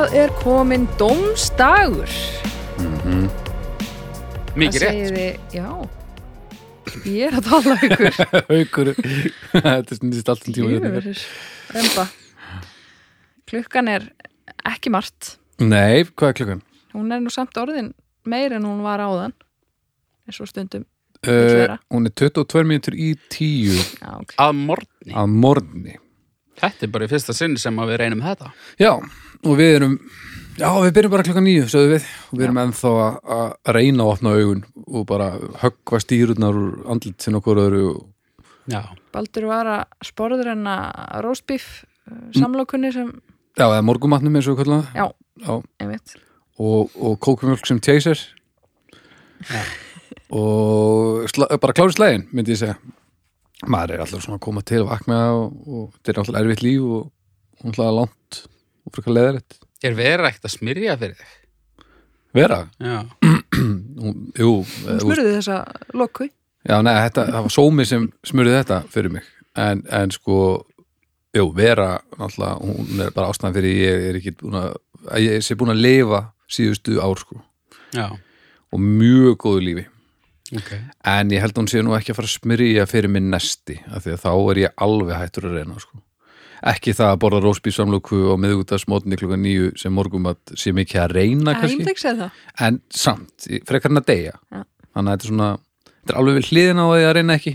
það er komin dómstagur. Mikið Það rétt. segið þið, já, ég er að tala ykkur. Haukur Þetta snýst allt um tíma remba. Klukkan er ekki margt. Nei, hvað er klukkan? Hún er nú samt orðin meir en hún var áðan. eins og stundum. Uh, hún er 22 mínútur í 10 Já, ok. Að morgni. Þetta er bara í fyrsta sinn sem að við reynum þetta. Já, og við erum Já, við byrjum bara klukkan nýju, sögðu við og við erum ennþá að- að reyna að opna augun og bara höggva stýrurnar úr andlit sinna okkur öðru og... Já. Baldur var að sporður en að rósbíf samlokunni sem, Já, eða morgumatnum eins og það já, Já, einmitt. og, og kókumjölk sem chaser Já. og sla, bara klári slægin myndi ég segja maður er alltaf svona að koma til að vakna og, og þetta er alltaf erfitt líf og, alltaf langt og frekar leðaritt Er vera ekkert að smyrja fyrir þig? vera, Já. Hún- jú eh, þú- smurði þessa loku. já, nei, þetta, það var sómi sem smurði þetta fyrir mig en, en sko jú, vera alltaf, hún er bara ástæðan fyrir ég er ekki búin að að ég sé búin að lifa síðustu ár sko Já. og mjög góðu lífi Ok. En ég held að hún sé nú ekki að fara að smyrja fyrir minn nesti, af því að þá er ég alveg hættur að reyna, sko. Ekki það að borða rósbísamlöku á miðugutarsmótni klukkan nýju sem morgum að sé mikið að reyna, það. En samt, frekar en að deyja. Já. Þannig að þetta er svona, þetta er alveg við hliðina á því að reyna ekki.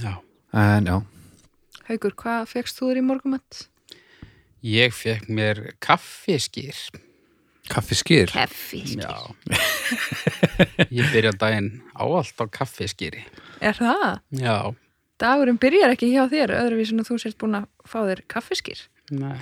Já. En já, Haukur, hvað fegst þú þér í morgumett? Ég fekk mér kaffiskýr. Kaffi skýr. Keffi. Já. Ég byrja daginn áallt á kaffiskýri. Er það? Já. Dagurinn byrjar ekki hjá þér öðruvísin að þú sért búin að fá þér kaffiskýr. Nei.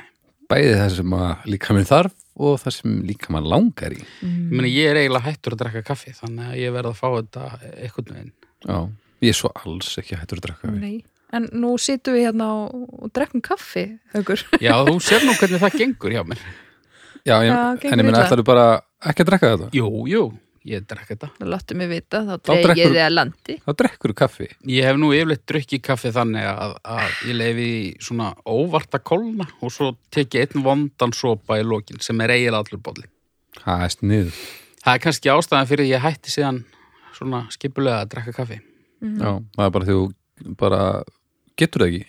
Bæði það sem að líka minn þarf og það sem líka mann langar í. Ég meni, ég er eiginlega hættur að drekka kaffi, þannig að ég verð að fá þetta einhvern veginn. Já, ég er svo alls ekki hættur að drakka kaffi. Nei. En nú situm við hérna og, og drekkum kaffi, Haukur. Já, þú sér nú hvernig það gengur hjá mér. Já, ég, Já, en ég minna, ætlaðu bara ekki að drekka þetta? Jú, jú, ég drekka þetta. Það láttu mig vita, þá Þá dreigið drekkur- þið að landi. Þá drekkur kaffi. Ég hef nú yfirleitt drukkið kaffi þannig að, að ég leifi í svona óvarta kólna og svo tek ég einn vondan sopa í lokin sem er eiginlega allur bollin. Það er sniður. Það er kannski ástæðan fyrir að ég hætti síðan svona skipulega að drekka kaffi. Já, það er bara því þú bara getur það ekki.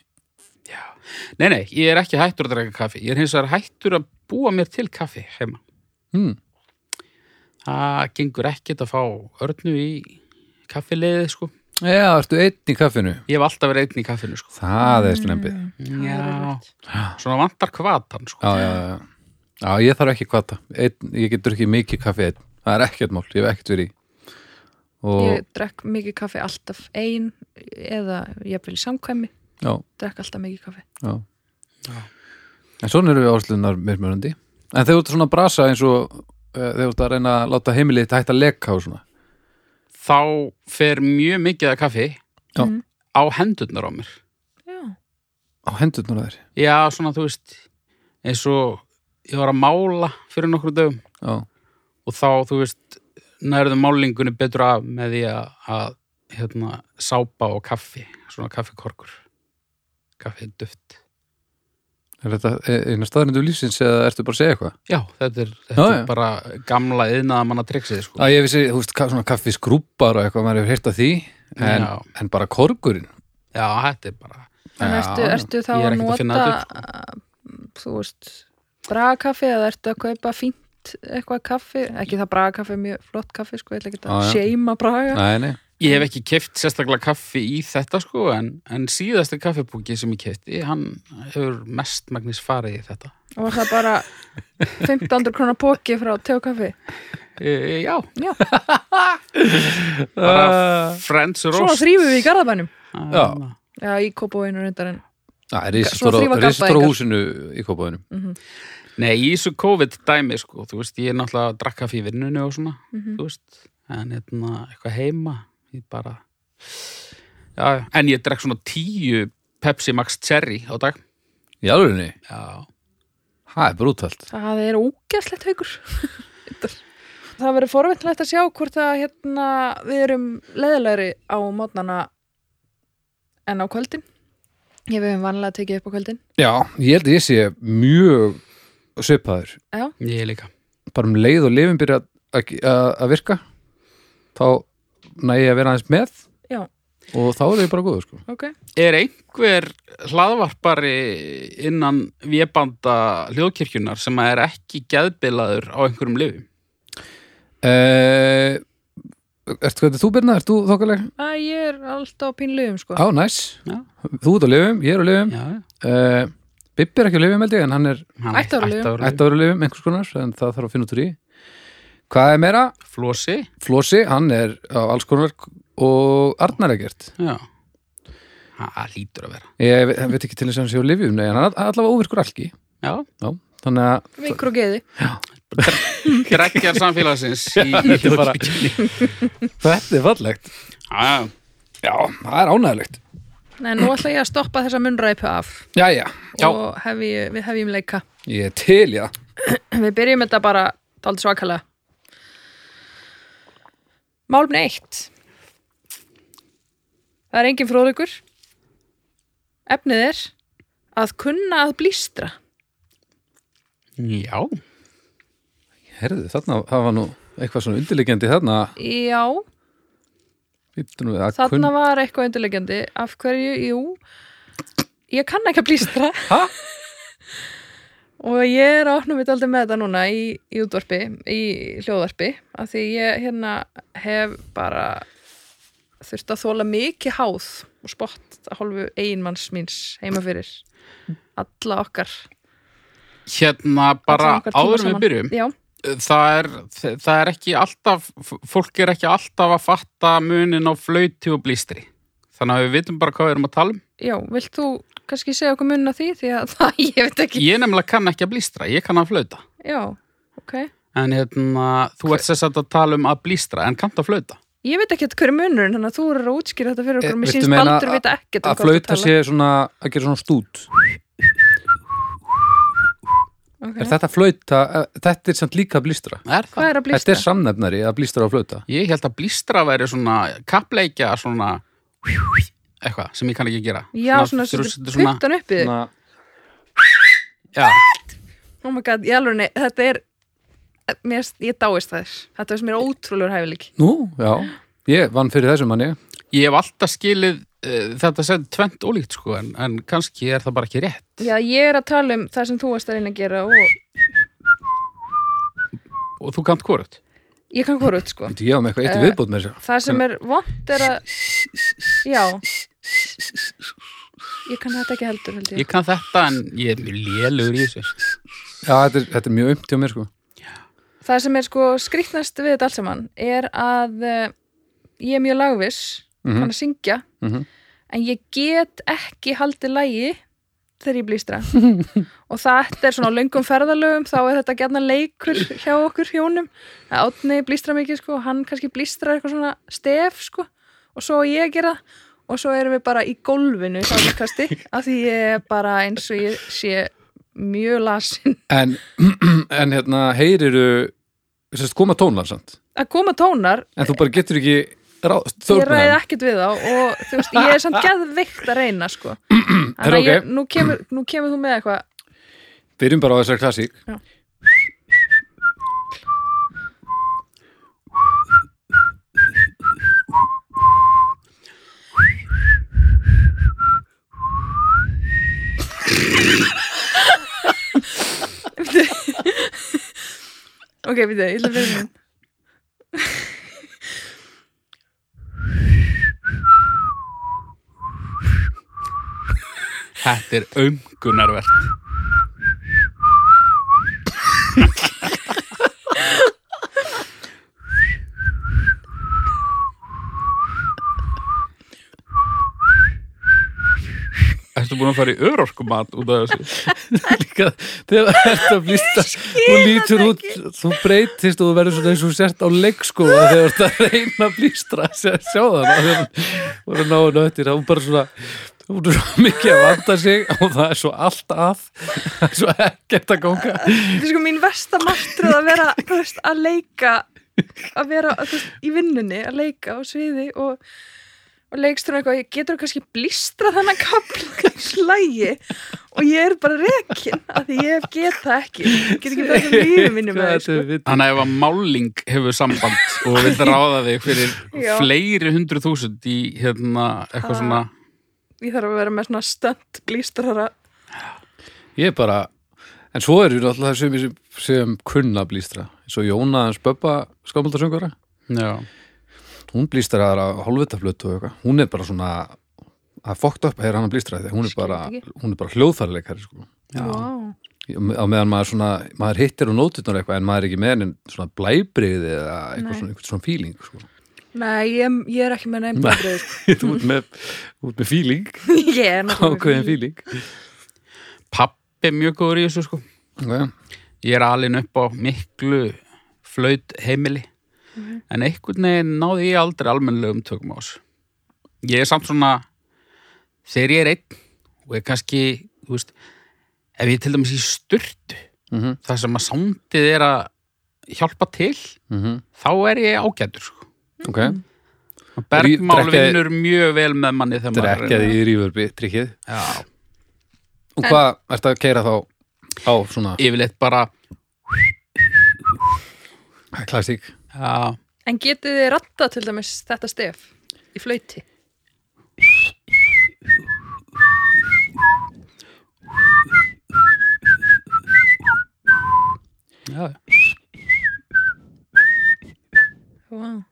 Nei, nei, ég er ekki hættur að drekka kaffi. Ég er hins vegar hættur að búa mér til kaffi heima. Hmm. Það gengur ekkert að fá örnu í kaffileiðið, sko. Já, ertu einn í kaffinu? Ég hef alltaf verið einn í kaffinu, sko. Það er slempið. Já, svona vantar kvatan, sko. Já, já, já. Já, ég þarf ekki kvata. Einn, ég get drukkið mikið kaffi einn. Það er ekkert mál, ég hef ekkert verið í. Og, Ég drekk mikið kaffi alltaf ein eða jafnvel í samkvæmi. Já, Drekk alltaf mikið kaffi. já. Já. En svona eru við áslunar mismunandi. En þegar þú ert svona að brasa eins og uh, þegar þú ert að reyna að láta heimilið þetta hægt að leka og svona. Þá fer mjög mikið af kaffi Já. Mhm. á hendurnar á mér. Já. Á hendurnar þær. Já, svona, þú veist, eins og ég var að mála fyrir nokkru dögum Já, og þá, þú veist, nærðu málingunni betur af með því að, að hérna, sápa og kaffi, svona kaffikorkur, kaffiduft. er þetta eina staðrindu lífsins eða ertu bara að segja eitthvað? Já, þetta er, þetta Já, er já. bara gamla yðnaða manna triksið, sko. Að ég vissi, þú veist, ka- svona kaffi skrúpar og eitthvað, maður hefur heyrt af því en, Já. en bara korgurinn Já, þetta er bara, En Já, ertu, já. ertu þá er að að nota, þú veist, bragakaffi eða ertu að kaupa fínt eitthvað kaffi? Ekki það bragakaffi er mjög flott kaffi, sko, ég ætla ekki Já, að já. seima braga. Nei, nei, ég hef ekki keft sérstaklega kaffi í þetta, sko, en, en síðasti kaffipúki sem ég kefti, hann hefur mestmagnis farið í þetta. Og var það bara 1500 krónar póki frá teo kaffi? E, já, Já, bara Friends Roast. þrýfum við í garðabænum. Já. Já, í kópóinu reyndar en það er risastóra húsinu í kópaðunum Nei, í þessu COVID-dæmi, sko, þú veist, ég er náttúrulega að drakka fyrir vinnunni og svona, Mhm. þú veist, en hérna, eitthvað heima, ég bara, já, en ég drekk svona tíu Pepsi Max Cherry á dag. Í alvegni, Já, það er brútalt það er ógæslegt haugur. það verður forvindlegt að sjá hvort að hérna, við erum leðilegri á mótnana en á kvöldin. Ég við höfum vanlega tekið upp á kvöldin. Já, ég held að ég sé mjög svipaður. Já, Ég líka. Bara um leið og lifin byrja að virka þá næ ég að vera aðeins með já, og þá er ég bara góður sko. ok Er einhver hlaðvarpari innan vébanda hljóðkirkjunar sem er ekki geðbilaður á einhverjum lifum? uh, Ertu hvað, þú Birna? Ert þú þokkaleg? Æ, Ég er alltaf á pínlegum sko Á, næs, Já, þú ert á lifum, ég er á lifum já. uh, Bibbi er ekki á lifum held ég en hann er á lifum einhvers konar en það þarf að finna út úr í Hvað er meira? Flósi, Flósi, hann er á alls konar og Arnar er gert já. Það lítur að vera. Ég ve- veit ekki til þess að hann sé á lifjum nei, hann er allavega óvirkur algi Já, Já, þannig að Vikur og geði. Drekkjar samfélagsins í Þetta er bara- þetta er fallegt. Já, já. Já, það er ánægilegt Nei, nú ætla ég að stoppa þessa munnræpu af. Jæja, Já. og hefi, við hefjum leika. Ég er til, já. Við byrjum þetta bara dálítið svakalega Málumni eitt. Það er engin fróðugur Efnið er að kunna að blístra. Já, Herðu, þarna, það var nú eitthvað svona undirliggjandi þarna. Já, nú þarna var eitthvað undirleggjandi Af hverju, jú. Ég kann ekki að blístra. Ha? Og ég er að opna mitt aldrei með þetta núna í, í útvarpi, í hljóðvarpi af því ég hérna hef bara þurft að þóla mikið háð og spott að hálfu eiginmanns míns heima fyrir alla okkar hérna bara áður við byrjum. Já, Það er, það er ekki alltaf, fólk er ekki alltaf að fatta munin á flauti og blístri. Þannig að við vitum bara hvað við erum að tala um. já, vilt þú kannski segja okkur munna því því að það, ég veit ekki Ég nefnilega kann ekki að blístra, ég kann að flauta. Já, ok En hérna, þú ert sess að tala um að blístra, en kannt að flauta. Ég veit ekki hver er munurinn, þannig að þú eru að útskýra þetta fyrir okkur Eh, og mér viltu síns meina baldur vita ekkert um Að flauta sé svona, að gera svona stút okay. Er þetta flauta, eh, þetta er samt líka blístra Er? Hvað er að Þetta blístra? er samnefnari að blístra og flauta Ég held að blístra væri svona kappleikja svona eitthvað sem ég kann ekki gera. Já, svona, svona, setur svona, puttan upp í þig Svona, já, Oh my god, ég alveg nei, þetta er mér, ég dáist það þetta er sem er ótrúlegur hæfileik Nú, já, ég vann fyrir þessum manni. Ég hef alltaf skilið uh, þetta sem tvent ólíkt sko, en, en kannski er það bara ekki rétt. Já, ég er að tala um það sem þú varst að reyna að gera og Og þú kannt hvort. Ég kann hvort, sko Ég hef með eitthvað eitt Eh, viðbót með þessu það sem er vond er að já ég kann þetta ekki heldur held ég Ég kann þetta en ég er mjög lélugur í þessu. Já, þetta er, þetta er mjög umt hjá mér sko það sem er sko skrýtnast við þetta allt saman er að uh, ég er mjög lagviss Mhm. kann að syngja Mhm. en ég get ekki haldið lægi þegar ég blístra. Og þetta er svona á löngum ferðalögum þá er þetta gætna leikur hjá okkur hjónum að átni blístra mikið sko og hann kannski blístrar eitthvað svona stef sko. Og svo ég gera og svo erum við bara í gólfinu sáðurkasti af því ég er bara eins og ég sé mjög lasin. En, en hérna, heyriru koma tónar samt? Að koma tónar? En þú bara getur ekki ég með ræði ekkert við þá og þú veist, ég er samt geðveikt að reyna sko. þannig að ég, nú, kemur, nú kemur þú með eitthvað. Byrjum bara á þessari klassík. Já. ok, við þau, ég ætla að fyrir minn Þetta er umgunarvert. Ertu búin að fara í örorkumat út af þessu? Líka, þegar það ert að blýsta þú lítur út, þú breytist og þú verður svona eins og sért á leikskóla þegar þú ert að reyna að blýstra sjá sjá það, þú voru náðu nöttir, er bara svona þú er svo mikið að vanda sig og það er svo allt að það er svo ekkert að ganga þetta er sko mín versta martröð að vera veist, að leika að vera veist, í vinnunni að leika á sviði og, og leikstur eitthvað, getur þú kannski blístra þennan kapla slægi og ég er bara rekin af því ég get það ekki get ekki bara lífið minni með það sko. Þannig að ef að máling hefur samband og vil ráða þig fyrir Já. fleiri hundru þúsund í hérna eitthvað svona ég þarf að vera með svona stönd blístrara Ég er bara, en svo eru náttúrulega sem, sem, sem kunna blístra eins og Jóna hans Böbba skámaldasöngara Já, hún blístrar á hálfvitaflötu og eitthvað hún er bara svona að fókt upp að heyra hann að blístra því hún er bara, er bara hljóðfærleikari sko. já. wow. á meðan maður svona, maður hittir og nótutnar eitthvað en maður er ekki með henni svona blæbriði eða eitthvað svona, eitthvað svona feeling sko. Nei, ég, ég er ekki með nefn blístrið þú ert með, ert með feeling ég er náttúrulega ákveðin feeling Pappi er mjög góður í þessu sko okay. Ég er alin upp á miklu flaut heimili en einhvern veginn náði ég aldrei almennlegum tökum á þessu. Ég er samt svona þegar ég er einn og ég kannski, þú veist ef ég er til dæmis í sturtu mm -hmm. þar sem að sándið er að hjálpa til, þá er ég ágætur sko. Ok, Bergmál Drekkja- vinnur mjög vel með manni þegar maður drekjaði í rífurbi trikkið Já, og hvað ertu að keira þá á svona yfirleitt bara klassík já, en getið þið ratta til dæmis þetta stef í flauti? Já, wow.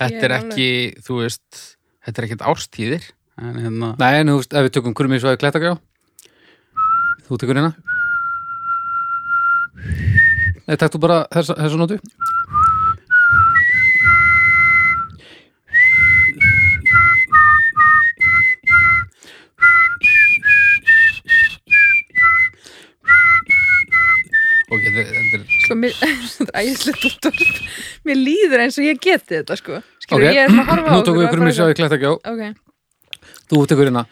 Þetta er ekki, þú veist þetta er ekkert árstíðir en hérna, Nei, en þú veist, ef við tökum kurmi svo að klettagjá Þú tekur hérna. Nei, takk þú bara þessa, þessa nótu og þetta, þetta er sko, ægislegt útvarp mér líður eins og ég geti þetta sko skilur okay. ég er að horfa á nú tókum við ykkur um í sjáði klætt ekki á okay. þú út ykkur hérna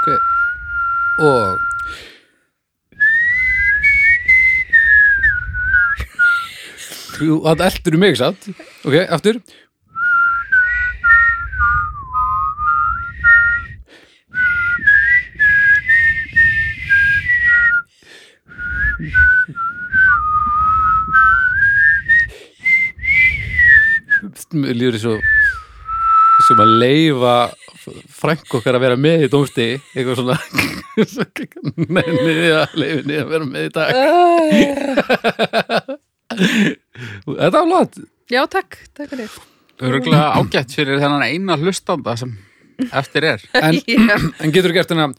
okay. og og það eldur um mig, satt ok, aftur Líður svo sem að leifa frænk okkar að vera með í dómstigi. Eitthvað svona menni að leifinni að vera með í dag. Þetta var lát já takk, takk fyrir. Örgulega ágætt fyrir þennan eina hlustanda sem eftir er. En, en getur gert hérna?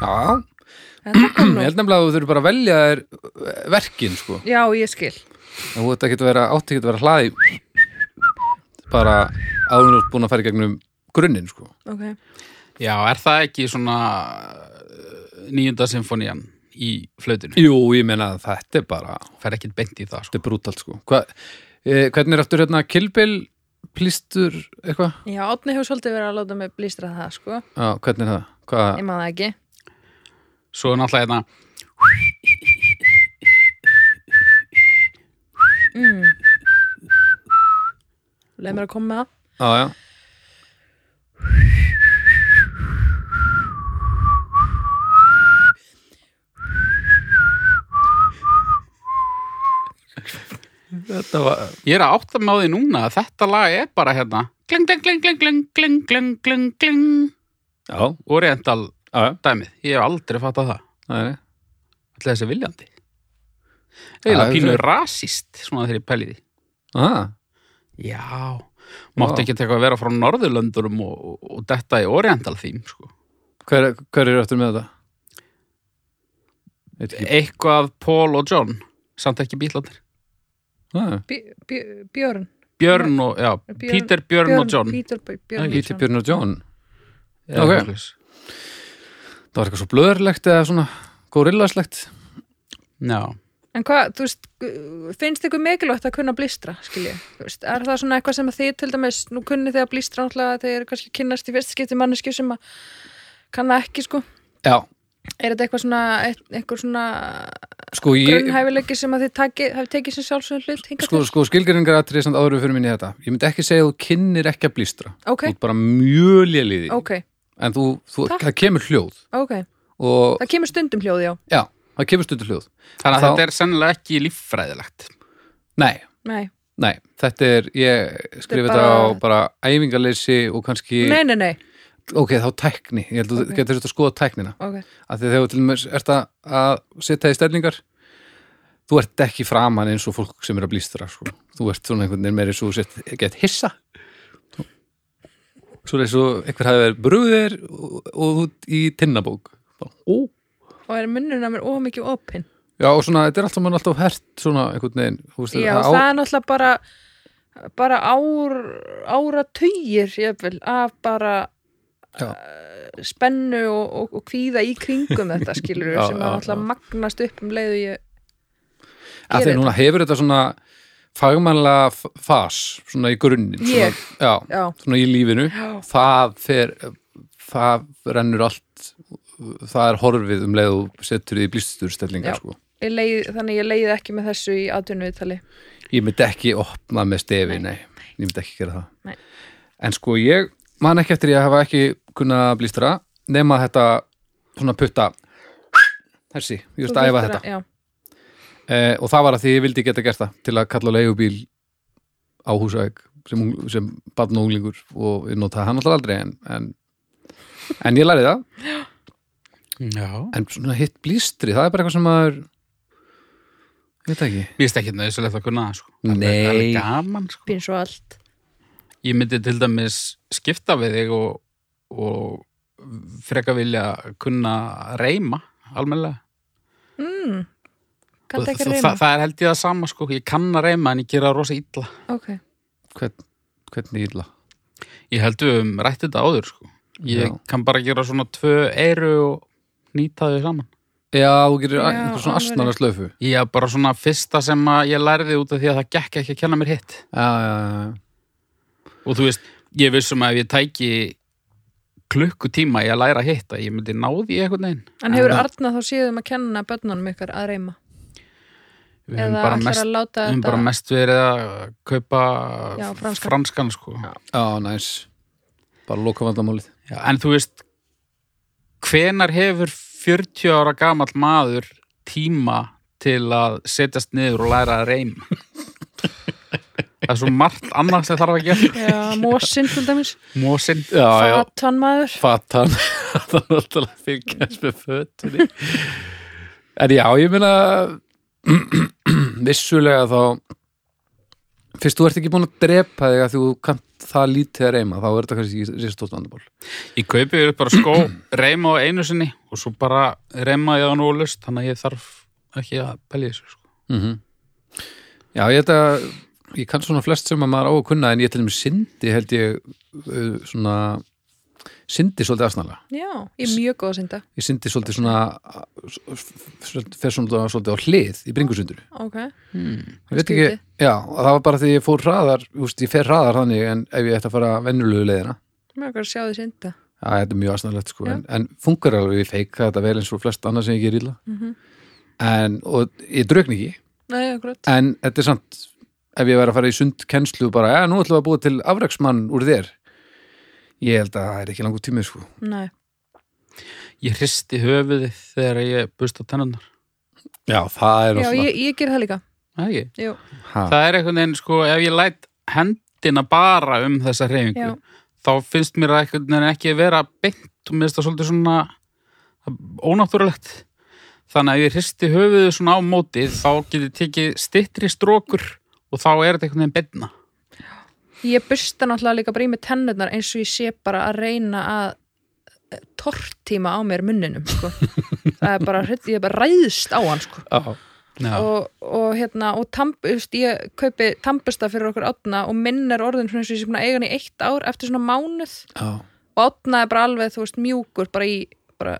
Já, ég held nefnilega að þú þurfur bara að velja þér eh, verkin sko já, ég skil þú ert ekki að vera, átti ekki að vera hlaði bara áður og búin að fara í gegnum grunninn sko ok, Já, er það ekki svona uh, nýjunda symfónían í flautinu? Jú, ég meina að þetta er bara Fer ekkert beint í það, sko. þetta er brútalt sko Hva, eh, hvernig er aftur hérna kilbil plístur eitthvað já, Átni hefur svolítið verið að láta mig blístra það sko Já, hvernig er það? Hvað? ég maður það ekki svo náttúrulega hérna. Mm. leið mér að koma með það. Já, já. Var... Ég er að átta með á því núna að þetta lag er bara hérna. Kling, kling, kling, kling, kling, kling, kling, kling. Já, oriental já dæmið. Ég hef aldrei fattað það. Nei, nei. Ætli þessi viljandi? Eða pínu rasist Svona þegar ég pæli því. Aha, Já, mátti ekki teka að vera frá Norðurlöndurum og, og, og detta í Oriental þým sko. hver, hver er aftur með þetta? Veit ekki. Eitthvað Paul og John Samt ekki Bj- Björn. Björn. Og, já, Björn- Peter, Björn, og John. Peter, Björn, Píti Björn og John. Ok. Eitthvað. Það var eitthvað svo blöðurlegt eða svona górillaslegt Já, En hvað, þú veist, finnst ykkur mikilvægt að kunna blístra, skilji? Er það svona eitthvað sem að þið til dæmis, nú kunni þið að blístra náttúrulega þegar þið eru kannski kynnast í fyrst skipti manneski sem að kann það ekki, sko. Já, Er þetta eitthvað svona, eitt- einhver svona sko, ég, grunnhæfileiki sem að þið taki, hafi tekið sem sjálfsögum hlut sko, sko skilgeringar atrið samt áður við fyrir minni þetta ég myndi ekki segja að þú kynnir ekki að blístra? Ok, þú ert bara mjög léliði ok, en þú, þú það kemur hljóð ok. og Það kemur stundum hljóð, já. já, það kemur stundur hljóð Þannig að Þá- þetta er sennilega ekki líffræðilegt. nei, Nei, nei, þetta er ég skrifa bara- þetta á bara æfingarleysi og kannski nei, nei, nei. ok, þá tækni, ég held að Ok. þú getur þetta að skoða tæknina Ok, af því að þegar þú til dæmis ert að, að setja í stellingar þú ert ekki framan eins og fólk sem er að blístra sko. þú ert svona einhvern veginn meiri svo sett gett hissa svo er og einhver hafi verið brúðir og, og út í tinnabók ó, og er munnuna mér ómikið opinn. já og svona, þetta er alltaf mann alltaf hert svona einhvern veginn veist, Já, á, það er náttúrulega bara bara ár ára tugir jafnvel, af bara Já. uh, spennu og, og, og kvíða í kringum þetta skilur Já, sem já, að náttúrulega magnast upp um leiðu ég að því núna hefur þetta svona fagmannlega fas svona í grunninn svona, já, já, svona í lífinu. Það fer það rennur allt það er horfið um leið og setur því blísturstellingar Já. sko. þannig ég leiði ekki með þessu í atvinnuviðtali ég myndi ekki opna með stefi nei, ég myndi ekki gera það. Nei. en sko ég man ekki eftir ég hafa ekki kunnað blístra nema þetta svona putta. Þessi, ég veist að æfa þetta. já, eh, og það var að því ég vildi geta gert það til að kalla leigubíl á húsæk sem, sem barn og unglingur og ég notaði hann alltaf aldrei en, en, en ég lærði það Já. en svona hitt blístri, það er bara eitthvað sem maður ég veit það ekki Mér finnst ekki nöðsulegt að kunna það, sko. Það er- Nei. Það er gaman, sko. býn svo allt Ég myndi til dæmis skipta við þig og, og freka vilja kunna reyma, almennilega. mm, kann Og það ekki það, reyma það, það er held ég það sama, sko. Ég kann að reyma en ég gera rosa illa. ok, Hvern, hvernig illa Ég held við um rætt þetta áður, sko. Ég Já. kann bara gera svona tvö eyru og nýta þau saman. já, þú Já, einhver svona alveg. astnara slöfu Ég er bara svona fyrsta sem að ég lærði út af því að það gekk ekki að kenna mér hitt. já, já, já, Og þú veist, ég vissum að ef ég tæki klukkutíma í að læra hitt að ég myndi náði í eitthvað neginn. en hefur Já. Arna þá síðum að kenna börnunum ykkar að reyma Við höfum eða bara mest Við bara mest verið að kaupa Já, franskan. franskan sko. Já. já, næs bara loka vandamálið Já, en þú veist, hvenar hefur 40 ára gamall maður tíma til að setjast niður og læra að reyma? Það er svo margt annars sem þarf að gera. já, mósin til dæmis Mósin. já, já, fatan maður fatan það er alltaf að fylgjast með fötunni en já, ég meina vissulega þá fyrst þú ert ekki búin að drepa þig að þú kannt það lítið að reyma þá er þetta kannski ekki risastótt vandamál Ég kaupi upp bara skó, reyma á einu sinni og svo bara reyma ég á nú lust, þannig að ég þarf ekki að pelja þessu sko. mm já, ég þetta ég kann svona flest sem að maður á að kunna en ég til dæmis syndi held ég uh, svona syndi svolítið afsnala já, ég er mjög góð að synda ég syndi svolítið svona fer svolítið á hlið í bringusunduru ok, Hmm. ég veit ekki, Skrítið. já, og það var bara því ég fór hraðar, úst, ég fer hraðar þannig en ef ég ætti að fara vennulegu leiðina. Er að sjá því synda já, þetta er mjög aðstæðanlegt sko, en, en funkar alveg, ég feika þetta vel eins og flest annað sem ég ger illa. Mhm. en, og ég draugn ekki. Nei, en þetta er samt ef ég væri að fara í sundkennslu bara, já, nú ætlum við að búa til afræksmann úr þér ég held að það er ekki langur tími sko. nei Ég hristi höfuðið þegar ég busta tennunnar. já, það er já, ég, ég ger það líka Það er ekki. Jú, ha, Það er einhvern veginn, sko, ef ég læt hendina bara um þessa reyfingu, Já. þá finnst mér það einhvern veginn ekki vera beint og mér finnst það svolítið svona ónáttúrulegt. Þannig að ef ég hristi höfuðið svona á móti, þá get ég tekið stittri strókur og þá er þetta einhvern veginn beinna. Ég busta náttúrulega líka bara í mig tennurnar eins og ég sé bara að reyna að eh, tortíma á mér munninum sko. það er bara, ég er bara ræðst á hann sko. já, Já. og, og hérna og tamp, just, ég kaupi tampusta fyrir okkur átna og minn er orðin eins og ég sé búin að eiga hann í eitt ár eftir svona mánuð já, og átna er bara alveg, þú veist, mjúkur bara í, bara,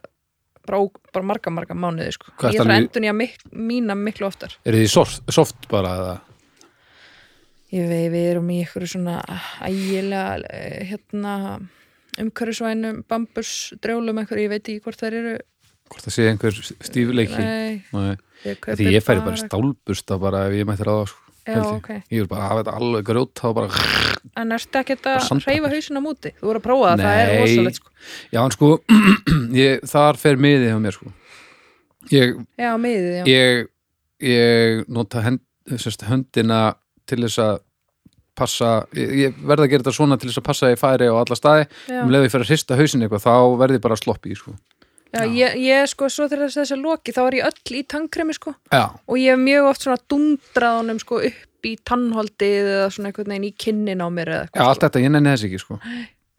bara, bara marga, marga mánuði, sko. Ég þarf að endur nýja mik mína miklu oftar. er þið soft, soft bara eða? Ég veit, við erum í ykkur svona ægilega, eh, hérna, umhverfisvænum, bambus, drjólum einhver, ég veit ekki hvort þær eru hvort það sé einhver stífuleiki Nei, Nei. ég því ég færi bara stálbursta bara ef ég mætti ráða sko, Já, held ég. vil bara hafa þetta alveg grjót og bara En ertu ekkert Bara að hausinn á móti? Þú voru að prófa það, það er rosalegt sko. já en sko ég, þar fer miðið hjá mér sko ég, Já, miðið, já. ég, ég nota hend, sérst, höndina til þess að passa, ég, ég verð að gera þetta svona til þess að passa að ég færi á alla staði já. um leið og ég fer að hrista hausin eitthvað þá verð ég bara sloppi sko. Já, ég, ég sko, svo þegar þessi, þessi loki, þá er ég öll í tannkremi, sko, já, og ég hef mjög oft svona dundrað honum, sko, upp í tannholdið eða svona einhvern veginn í kinnin á mér eða já, eitthvað, allt þetta, ég nenni þess ekki sko.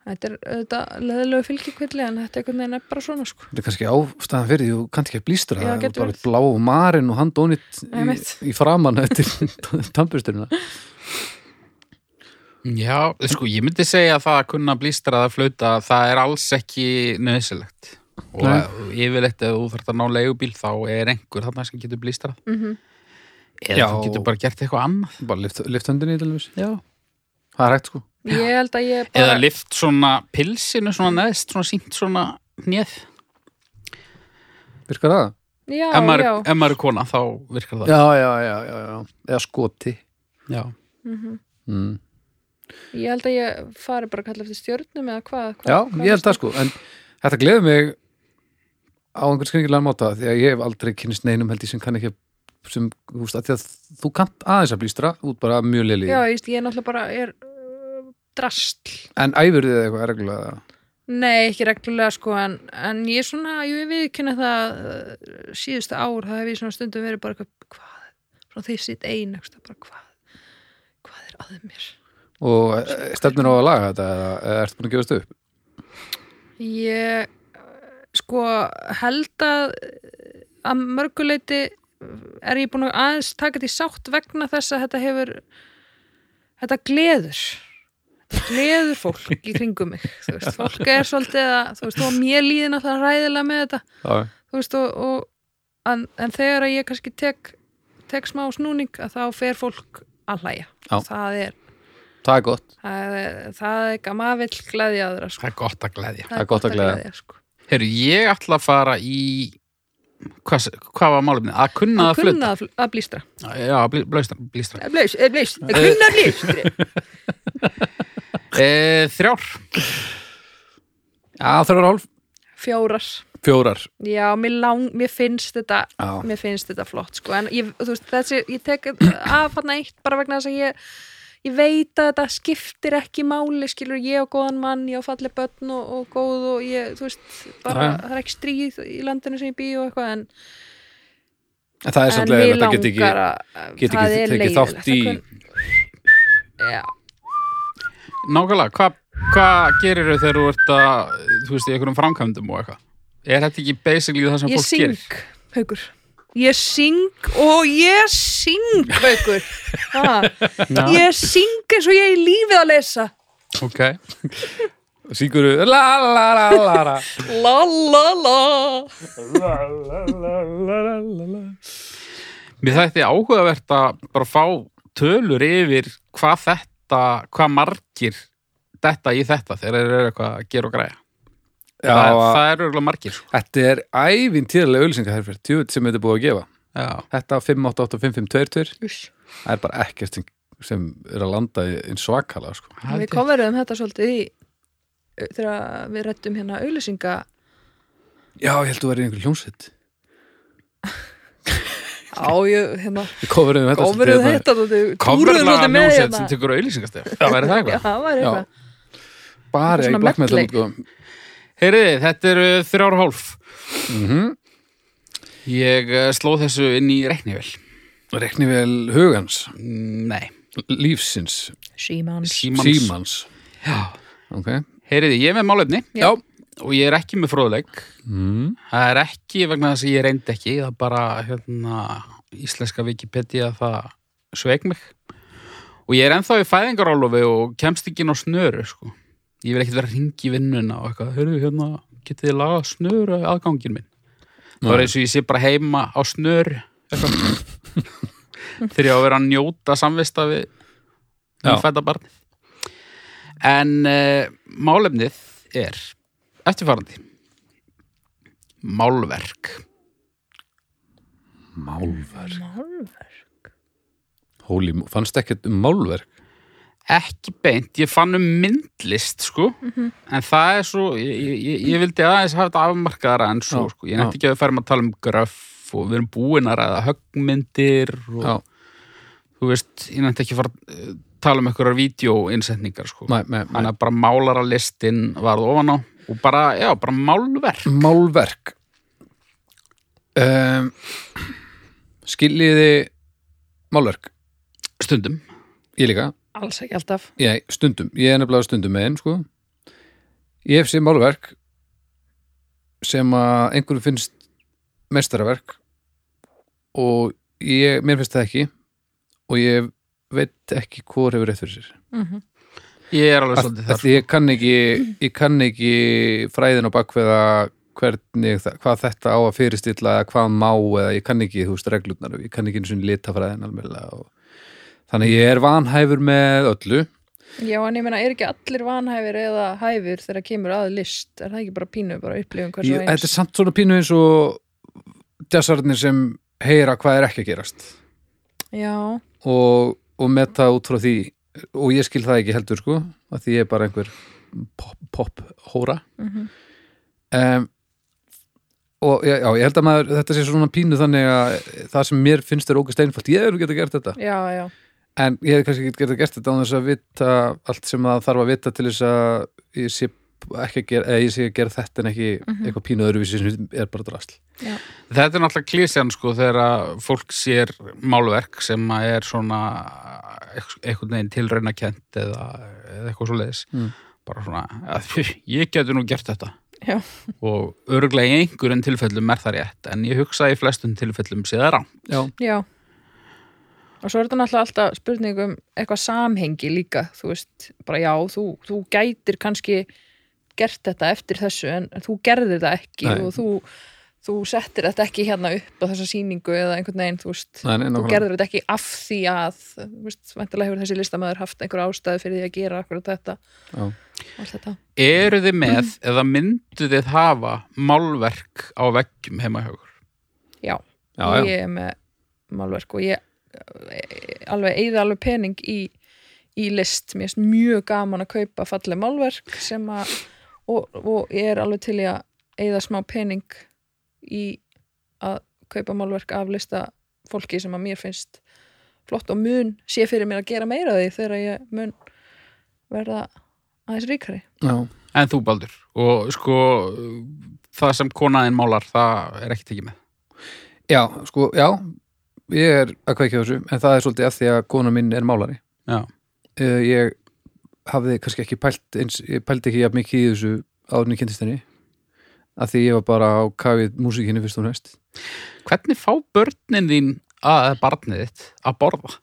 Þetta er auðvitað leðilegu fylgikvilli, en þetta er einhvern veginn er bara svona, sko. þetta er kannski ástæðan fyrir því þú kannt ekki að blístra Já, það getur bara blá marin og handónit í, í framann eftir tannbusturina Já, sko, ég myndi segja að það að kunna blístra að flauta, það er alls ekki nöðsilegt. Og yfirleitt ef þú þarft að ná leigubíl þá er einhver þarna sem getur blístrað. Mm Eða Já. þú getur bara gert eitthvað annað. bara lift, lift höndinni til þess Já. það er hægt sko Ég held að ég Eða bara... lift svona pilsinu svona neðst, svona sínt svona hnið. virkar það? Já, Ef maður, já. ef maður er kona þá virkar það. já, já, já, já, já. eða skoti Já. Mhm. mm. Ég held að ég fari bara að kalla eftir stjörnum eða hvað. hvað já, hvað ég held það sko en þetta gleður mig á einhvern skringilega máta því að ég hef aldrei kynist neinum held ég sem kann ekki sem, þú veist, að því að þú kannt aðeins að blístra út bara mjög lili Já, ég, ég er náttúrulega bara er drastl. en æfur þið eitthvað reglulega Nei, ekki reglulega sko, en, en ég er svona, ég viðkynna það uh, síðustu ár, það hef ég svona stundum verið bara eitthvað, hvað, svona því sitt ein, bara hvað, hvað er að mér? og eh, stefnir á að laga þetta eða, ertu búin að gefast upp? Ég, sko, held að að mörguleiti er ég búin að aðeins taka þetta í sátt vegna þess að þetta hefur, þetta gleður. Gleður fólk í kringum mig, þú veist, fólk er svolítið að, þú veist, og mér líðin að það ræðilega með þetta. Já, þú veist og, og en, en þegar að ég kannski tek, tek smá snúning að þá fer fólk að hlæja Já. það er, það er gott það er, það er gama vill gleðja aðra sko. Það er gott að gleðja. er gott að gleðja. sko. Herru, ég ætla að fara í hvað, hvað var málumni? Að kunna að að kunna að, að blístra Já, blí- blístra, blístra. Blís, blís, að kunna að blístra E, þrjár. Já, það er hálf fjórar Fjórar já, mér, lang, mér finnst þetta Já. mér finnst þetta flott sko. en ég, þú veist, þessi, ég tek af hann eitt bara vegna þess að ég ég veit að þetta skiptir ekki máli skilur ég og góðan mann, ég á falli börn og, og góð og ég, þú veist bara, Já. það er ekki stríð í landinu sem ég bý og eitthvað en, En það er en samt leiðilegt að geta ekki að get það ekki er tekið leiðilegt þátt í Það kun- já, Nákvæmlega, hvað hva gerir þau þegar þú ert að, þú veist, í einhverjum framkvæmdum og eitthvað? Er þetta ekki basically það sem ég fólk gerir? Ég syng, haugur. Ég syng og ég syng, haugur. Ég syng eins og ég er í lífið að lesa. Ok. Syngur þú la la la la la. La la la. La la la la la la. Mér þætti áhugavert að bara fá tölur yfir hvað þetta hvað margir þetta í þetta þegar þeir eru eitthvað að gera og græja. Já, það, að- það eru eitthvað margir. sko. þetta er ævintýrlega auðlýsingaherfyrir tjúið sem þetta er búið að gefa Já. Þetta 5885522 Uss. það er bara ekkert sem, sem er að landa í eins svakalega sko. við komurum þetta svolítið í þegar við rettum hérna auðlýsinga Já, ég held að þú verið einhver hljómsveit Á, ég, hérna Kofurðum þetta Kofurðum þetta hérna, Kofurðum þetta með hérna. sem tekur auðlýsingastef Það væri það eitthvað. Það væri eitthvað. Bara í blackmetal Heyriði, þetta eru þrjára hálf. Mm -hmm. Ég eh, slóð þessu inn í reknivel Reknivel hugans? Mm, nei. Lífsins? Símans. Símans. Já. Ok. Heyriði, ég með málöfni Já og ég er ekki með fróðleik. mm. Það er ekki vegna þess að ég reyndi ekki, það er bara hérna, íslenska Wikipedia það sveik mig. Og ég er ennþá í fæðingarálofi og kemst ekki inn á snöru, sko. Ég vil ekkert vera að ringi vinnuna og eitthvað, hörru, hérna, getið þið lagað snöru aðgangin minn. Það er eins og ég sé bara heima á eitthvað. Þegar ég á að vera að njóta samvista við fæta barnið. En uh, málefnið er eftirfarandi. málverk. Málverk. Málverk. Holy, fannst ekkert um málverk? Ekki beint, ég fann um myndlist sko, en það er svo ég, ég, ég vildi aðeins hafa þetta afmarkaðara en svo, Já, sko, ég nefndi ekki að við færum að tala um gröff og við erum búin að ræða höggmyndir og Já, þú veist, ég nefndi ekki að fara að eh, tala um einhverjar vídeoinnsetningar sko, þannig að bara málaralistin varð ofan á og bara, já, bara málverk. Málverk. Um, Skiljiði málverk? Stundum, Ég líka. Alls ekki alltaf. Ég, stundum, ég er nefnilega stundum með einn sko. Ég hef séð málverk sem að einhverju finnst mestaraverk og ég, mér finnst það ekki og ég veit ekki hvor hefur rétt fyrir sér. Mm ég er alveg svolítið þar því ég kann ekki ég kann ekki fræðin á bakveða hvernig, hvað þetta á að fyrirstilla eða hvað má eða ég kann ekki, þú veist, reglurnar. Ég kann ekki eins og litafræðin almennilega og þannig ég er vanhæfur með öllu. Já, en ég meina, er ekki allir vanhæfir eða hæfir þegar kemur að list? Er það ekki bara pínu, bara upplifum hversu eins? þetta er samt svona pínu eins og jazzarnir sem heyra hvað er ekki að gerast. Já, og, og metta út frá því og ég skil það ekki heldur sko að því ég er bara einhver pop, pop hóra. Mhm. um, og já, já, ég held að maður þetta sé svona pínu þannig að það sem mér finnst er ógæst einfalt, ég hefur getað gert þetta. Já, en ég hef kannski getað gert þetta án þess að vita allt sem það þarf að vita til þess að ég sé ekki að gera, eða ég sé að gera þetta en ekki eitthvað pínu öðruvísi sem er bara drasl. Þetta er náttúrulega klísjan sko þegar að fólk sér málverk sem að er svona einhvern veginn tilraunakent eða, eða eitthvað svo leiðis Mm. bara svona, að, ég getur nú gert þetta. Já. og örglega í einhverjum tilfellum er það rétt en ég hugsa í flestum tilfellum sé það rám Já, Já. Og svo er þetta náttúrulega alltaf spurning um eitthvað samhengi líka, þú veist, bara já, þú, þú gætir kannski gert þetta eftir þessu en, þú gerðir þetta ekki Nei. og þú, þú settir þetta ekki hérna upp á þessa sýningu eða einhvern veginn, þú veist, Nei, nei, þú gerðir þetta ekki af því að, þú veist, vantilega hefur þessi listamæður haft einhver ástæði fyrir því að gera akkurat þetta, já. þetta. Eru þið með eða myndu þið hafa málverk á veggjum heima hjá ykkur? Já, Já, já. ég er með málverk og ég alveg eigði alveg pening í, í list, mér finnst mjög gaman að kaupa falleg málverk sem að og, og ég er alveg til í að eigða smá pening í að kaupa málverk af lista fólki sem að mér finnst flott og mun sé fyrir mér að gera meira af því þegar ég mun verða aðeins ríkari. Já. En þú Baldur og sko það sem konaðin málar það er ekki tekið með. Já, sko, já ég er að kveikja þessu en það er svolítið af því að kona mín er málari. Já, uh, ég hafði kannski ekki pælt eins, ég pældi ekki jafn mikið í þessu áðurinn í kynntist henni að því ég var bara á kafið músíkinni fyrst og næst hvernig fá börnin þín að barnið þitt að borða?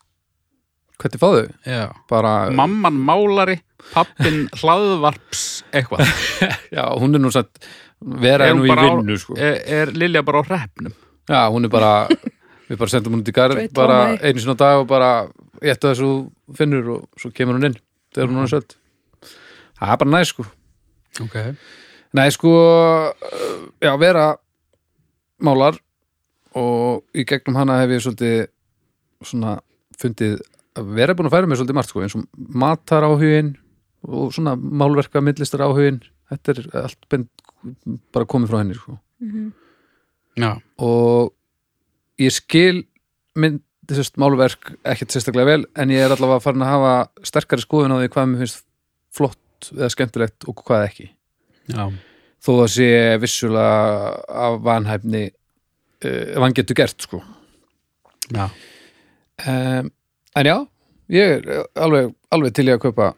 Hvernig fáðu? Já, Bara, mamman málari pappin hlaðvarps eitthvað já, hún er nú satt vera Er nú í bara á- vinnu sko. er, er Lilja bara á hreppnum? Já, hún er bara við bara sendum hún út í garð bara einu sinna á dag og bara ég ættu þessu finnur og svo kemur hún inn þegar hún er söld Það er bara næ sko. Ok. Nei, sko, uh, já, vera málar og í gegnum hana hef ég svolítið svona fundið að vera búin að færa mér svolítið margt, sko, eins og matar áhugin og svona málverka myndlistar áhugin, þetta er allt bend, bara komið frá henni, sko. Já, og ég skil mynd, þessast málverk ekkert sérstaklega vel, en ég er allavega farin að hafa sterkari skoðun á því hvað mér finnst flott eða skemmtilegt og hvað ekki. Já, þó að sé vissulega af vanhæfni uh, ef hann getur gert sko. Já. um, en já, ég er alveg, alveg til ég að kaupa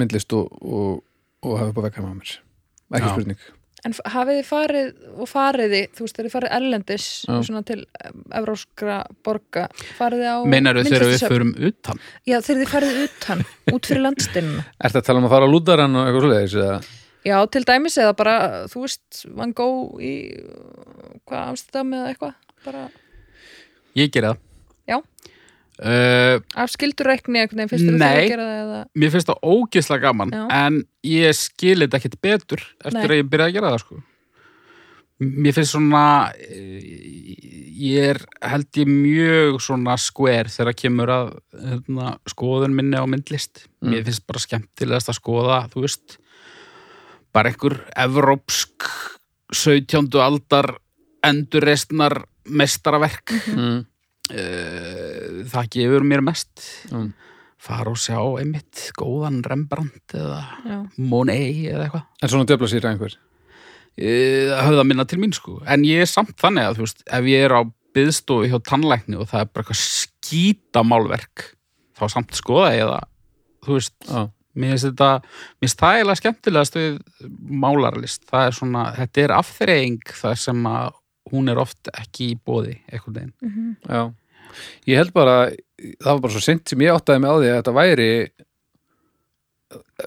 myndlist og, og, og hafa upp á vekka með mér. Ekki Já. spurning En hafið þið farið og fariði, þú veist, þið farið erlendis til um, evróskra borga, farið þið á Meinar þegar við förum utan? Já, þegar þið farið utan, út fyrir landsteinuna Ertu að tala um að fara á lúdarann og eitthvað svoleiðis eða? Já, til dæmis eða bara, þú veist Van Gogh í hvað Amsterdam eða eitthvað bara Ég geri það Já. Uh, af skildureikni einhvern veginn fyrst þegar Nei. þú gera það eða Mér finnst það ógislega gaman Já. en ég skil þetta ekkit betur eftir Nei. að ég byrjaði að gera það sko mér finnst svona eh, ég er held ég mjög svona skver þegar kemur að hérna, skoðun minni á myndlist Mm. mér finnst bara skemmtilegast að skoða þú veist bara einhver evrópsk 17. aldar endurreistnar mestaraverk mm. Uh, það gefur mér mest. Mm. fara og sjá einmitt góðan Rembrandt eða Já. Monet eða eitthvað. En svona döfla sér einhver? Eh, það höfða minna til mín sko. En ég er samt þannig að þú veist ef ég er á byðstofu hjá tannlækni og það er bara eitthvað skýta málverk þá samt skoða ég það þú veist, Já, mér finnst þetta mér finnst það eiginlega skemmtilegast við málarlist, það er svona þetta er afþreying það sem að hún er oft ekki í bóði eitthvað veginn. Mhm. já Ég held bara, það var bara svo sent sem ég áttaði mig á því að þetta væri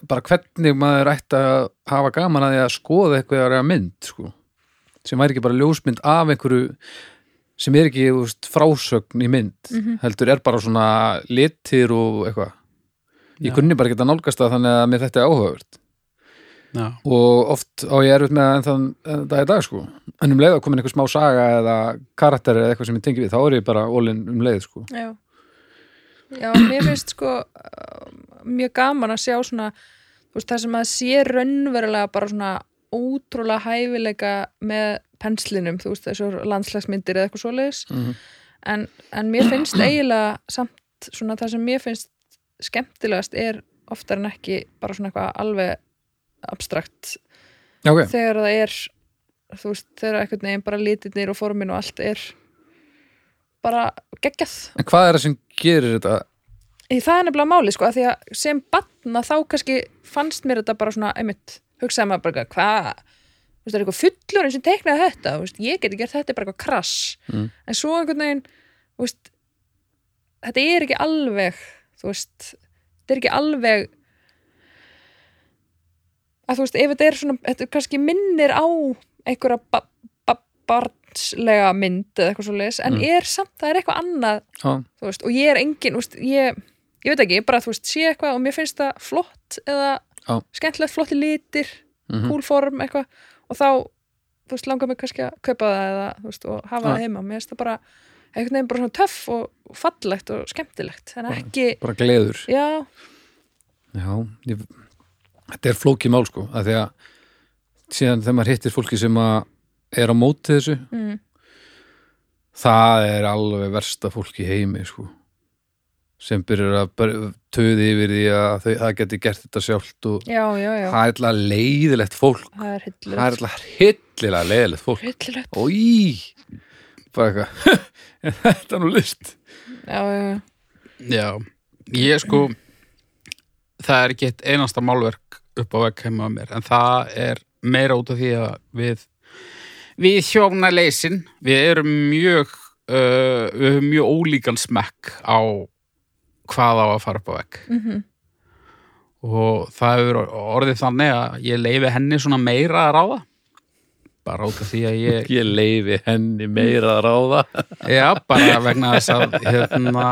bara hvernig maður ætti að hafa gaman að því að skoða eitthvað að mynd sko. sem væri ekki bara ljósmynd af einhverju sem er ekki veist, frásögn í mynd Mhm. heldur er bara svona litir og eitthvað ég kunni bara ekki að nálgast það þannig að mér þetta er áhugavert Já, og oft á ég erfitt með það en þann en það er dag sko en um leið að komin einhver smá saga eða karakter eða eitthvað sem ég tengi við þá er ég bara ólinn um leið sko Já. Já, mér finnst sko mjög gaman að sjá svona þú veist, það sem að sé raunverulega bara svona ótrúlega hæfileika með penslinum, þú veist, þessu landslagsmyndir eða eitthvað svoleiðis Mhm. en, en mér finnst eiginlega samt svona það sem mér finnst skemmtilegast er oftar en ekki bara svona eitthvað alveg abstrakt. Já, ok, þegar það er þú veist, þegar einhvern veginn bara litirnir og formin og allt er bara geggjað. En hvað er það sem gerir þetta? Í það er nefnilega máli sko, að því að sem batna þá kannski fannst mér þetta bara svona, einmitt, hugsaði maður bara hvað, þú veist, það er eitthvað fullurinn sem teiknaði þetta, þú veist, ég geti gert þetta bara eitthvað krass, Mm. en svo einhvern veginn, þú veist þetta er ekki alveg þú veist, þetta er ekki alveg að þú veist, ef þetta er svona, þetta kannski minnir á einhverja ba ba barnslega mynd eða eitthvað svo leis, en Mm. er samt, það er eitthvað annað Já, þú veist, og ég er engin, þú veist, ég ég veit ekki, ég bara, þú veist, sé eitthvað og mér finnst það flott eða Já. skemmtilegt flotti litir, mhm. cool form eitthvað, og þá þú veist, langar mig kannski að kaupa það eða, þú veist, og hafa Já. það heima, mér finnst það bara einhvern veginn bara svona töff og fallegt og skemmtilegt, en Bara- ekki bara gleður já, Já, ég, þetta er flókið mál sko að því að síðan þegar maður hittir fólki sem að er á móti þessu mm, það er alveg versta fólk í heimi sko sem byrjar að töði yfir því að þau, það geti gert þetta sjálft og já, já, já. það er alltaf leiðilegt fólk. Það er er alltaf hillilega leiðilegt fólk. Hillilegt, Ói! Bara eitthvað. Er þetta nú list? Já, já, já. Já, ég sko það er ekki eitt einasta málverk upp á vegg heima á mér en það er meira út af því að við við hjónaleysin við erum mjög uh, við höfum mjög ólíkan smekk á hvað á að fara upp á vegg. Mhm, og það hefur orðið þannig að ég leifi henni svona meira að ráða bara út af því að ég ég leifi henni meira að ráða. Já, bara vegna þess að hérna,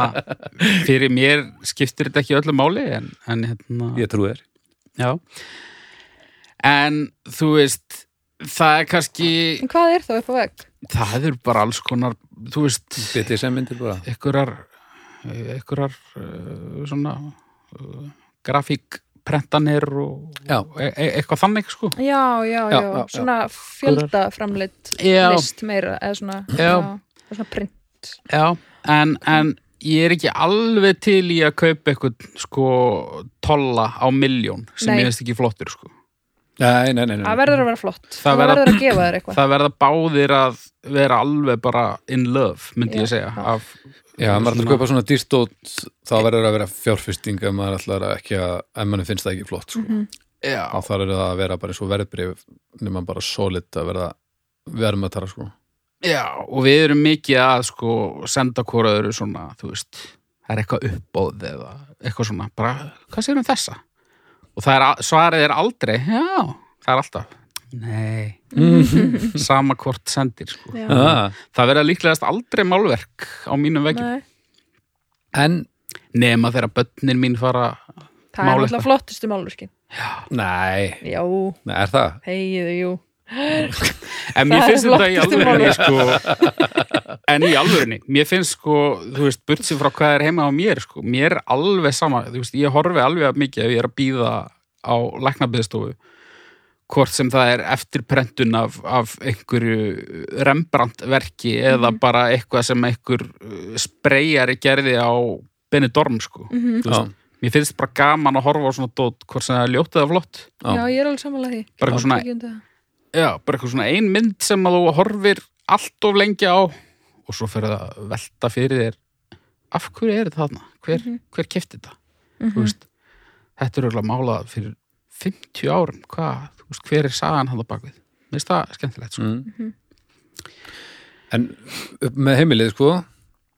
fyrir mér skiptir þetta ekki öllu máli en, en hérna, ég trú þér. Já. En þú veist það er kannski en hvað er þá upp á vegg? það er bara alls konar þú veist, betið sem myndir bara. einhverjar einhverjar uh, svona uh, grafíkprentanir og Já. e e eitthvað þannig sko já, já, já, Já, svona fjöldaframleitt list meira, eða svona Já. svona print Já, en, en ég er ekki alveg til í að kaupa eitthvað sko tolla á miljón sem Nei. ég veist ekki flottur sko. nei, nei, nei, nei. það verður að vera flott, Það það verður að gefa þér eitthvað Það verða báðir að vera alveg bara in love, myndi Já, ég segja já. af, Já, maður ætlar að Svona- kaupa svona dýrstótt þá verður að vera fjárfesting ef maður ætlar að ekki að, ef mann finnst það ekki flott sko. Mhm. Já, þá þarf það að vera bara eins og verðbrif nema bara solid að verða verðmötara sko. já, og við erum mikið að sko senda hvora öðru svona, þú veist það er eitthvað uppbóð eða eitthvað svona, bara, hvað séum þessa? Og það er, svarið er aldrei já, það er alltaf nei, sama hvort sendir sko. Já. ah. Það verða líklegast aldrei málverk á mínum veggjum. Nei, En, Nema þegar börnin mín fara það er alltaf flottustu málverkin. Nei, já, nei, er það? heiðu, jú. En mér Það finnst er þetta í flottustu alvörinni sko, en í alvörinni mér finnst sko, þú veist, burt sér frá hvað er heima á mér, sko, mér er alveg sama þú veist, ég horfi alveg að mikið ef ég er að býða á læknabiðstofu hvort sem það er eftirprentun af, af einhverju Rembrandt-verki eða bara eitthvað sem einhver uh, spreyjari gerði á Benidorm, sko Mhm. Þú veist, mér finnst bara gaman að horfa á svona dót hvort sem það er ljótt eða flott Já. Já, ég er alveg samanlega því bara eitthvað svona. Já, bara eitthvað svona ein mynd sem að þú horfir allt of lengi á og svo fyrir að velta fyrir þér af hverju er þetta þarna? Hver, Mhm. hver kefti þetta? Mhm. Þú veist, þetta er auðvitað málað fyrir 50 árum, hvað, veist, hver er sagan hann á bakvið? Mér finnst það skemmtilegt, sko. mm. En upp með heimilið sko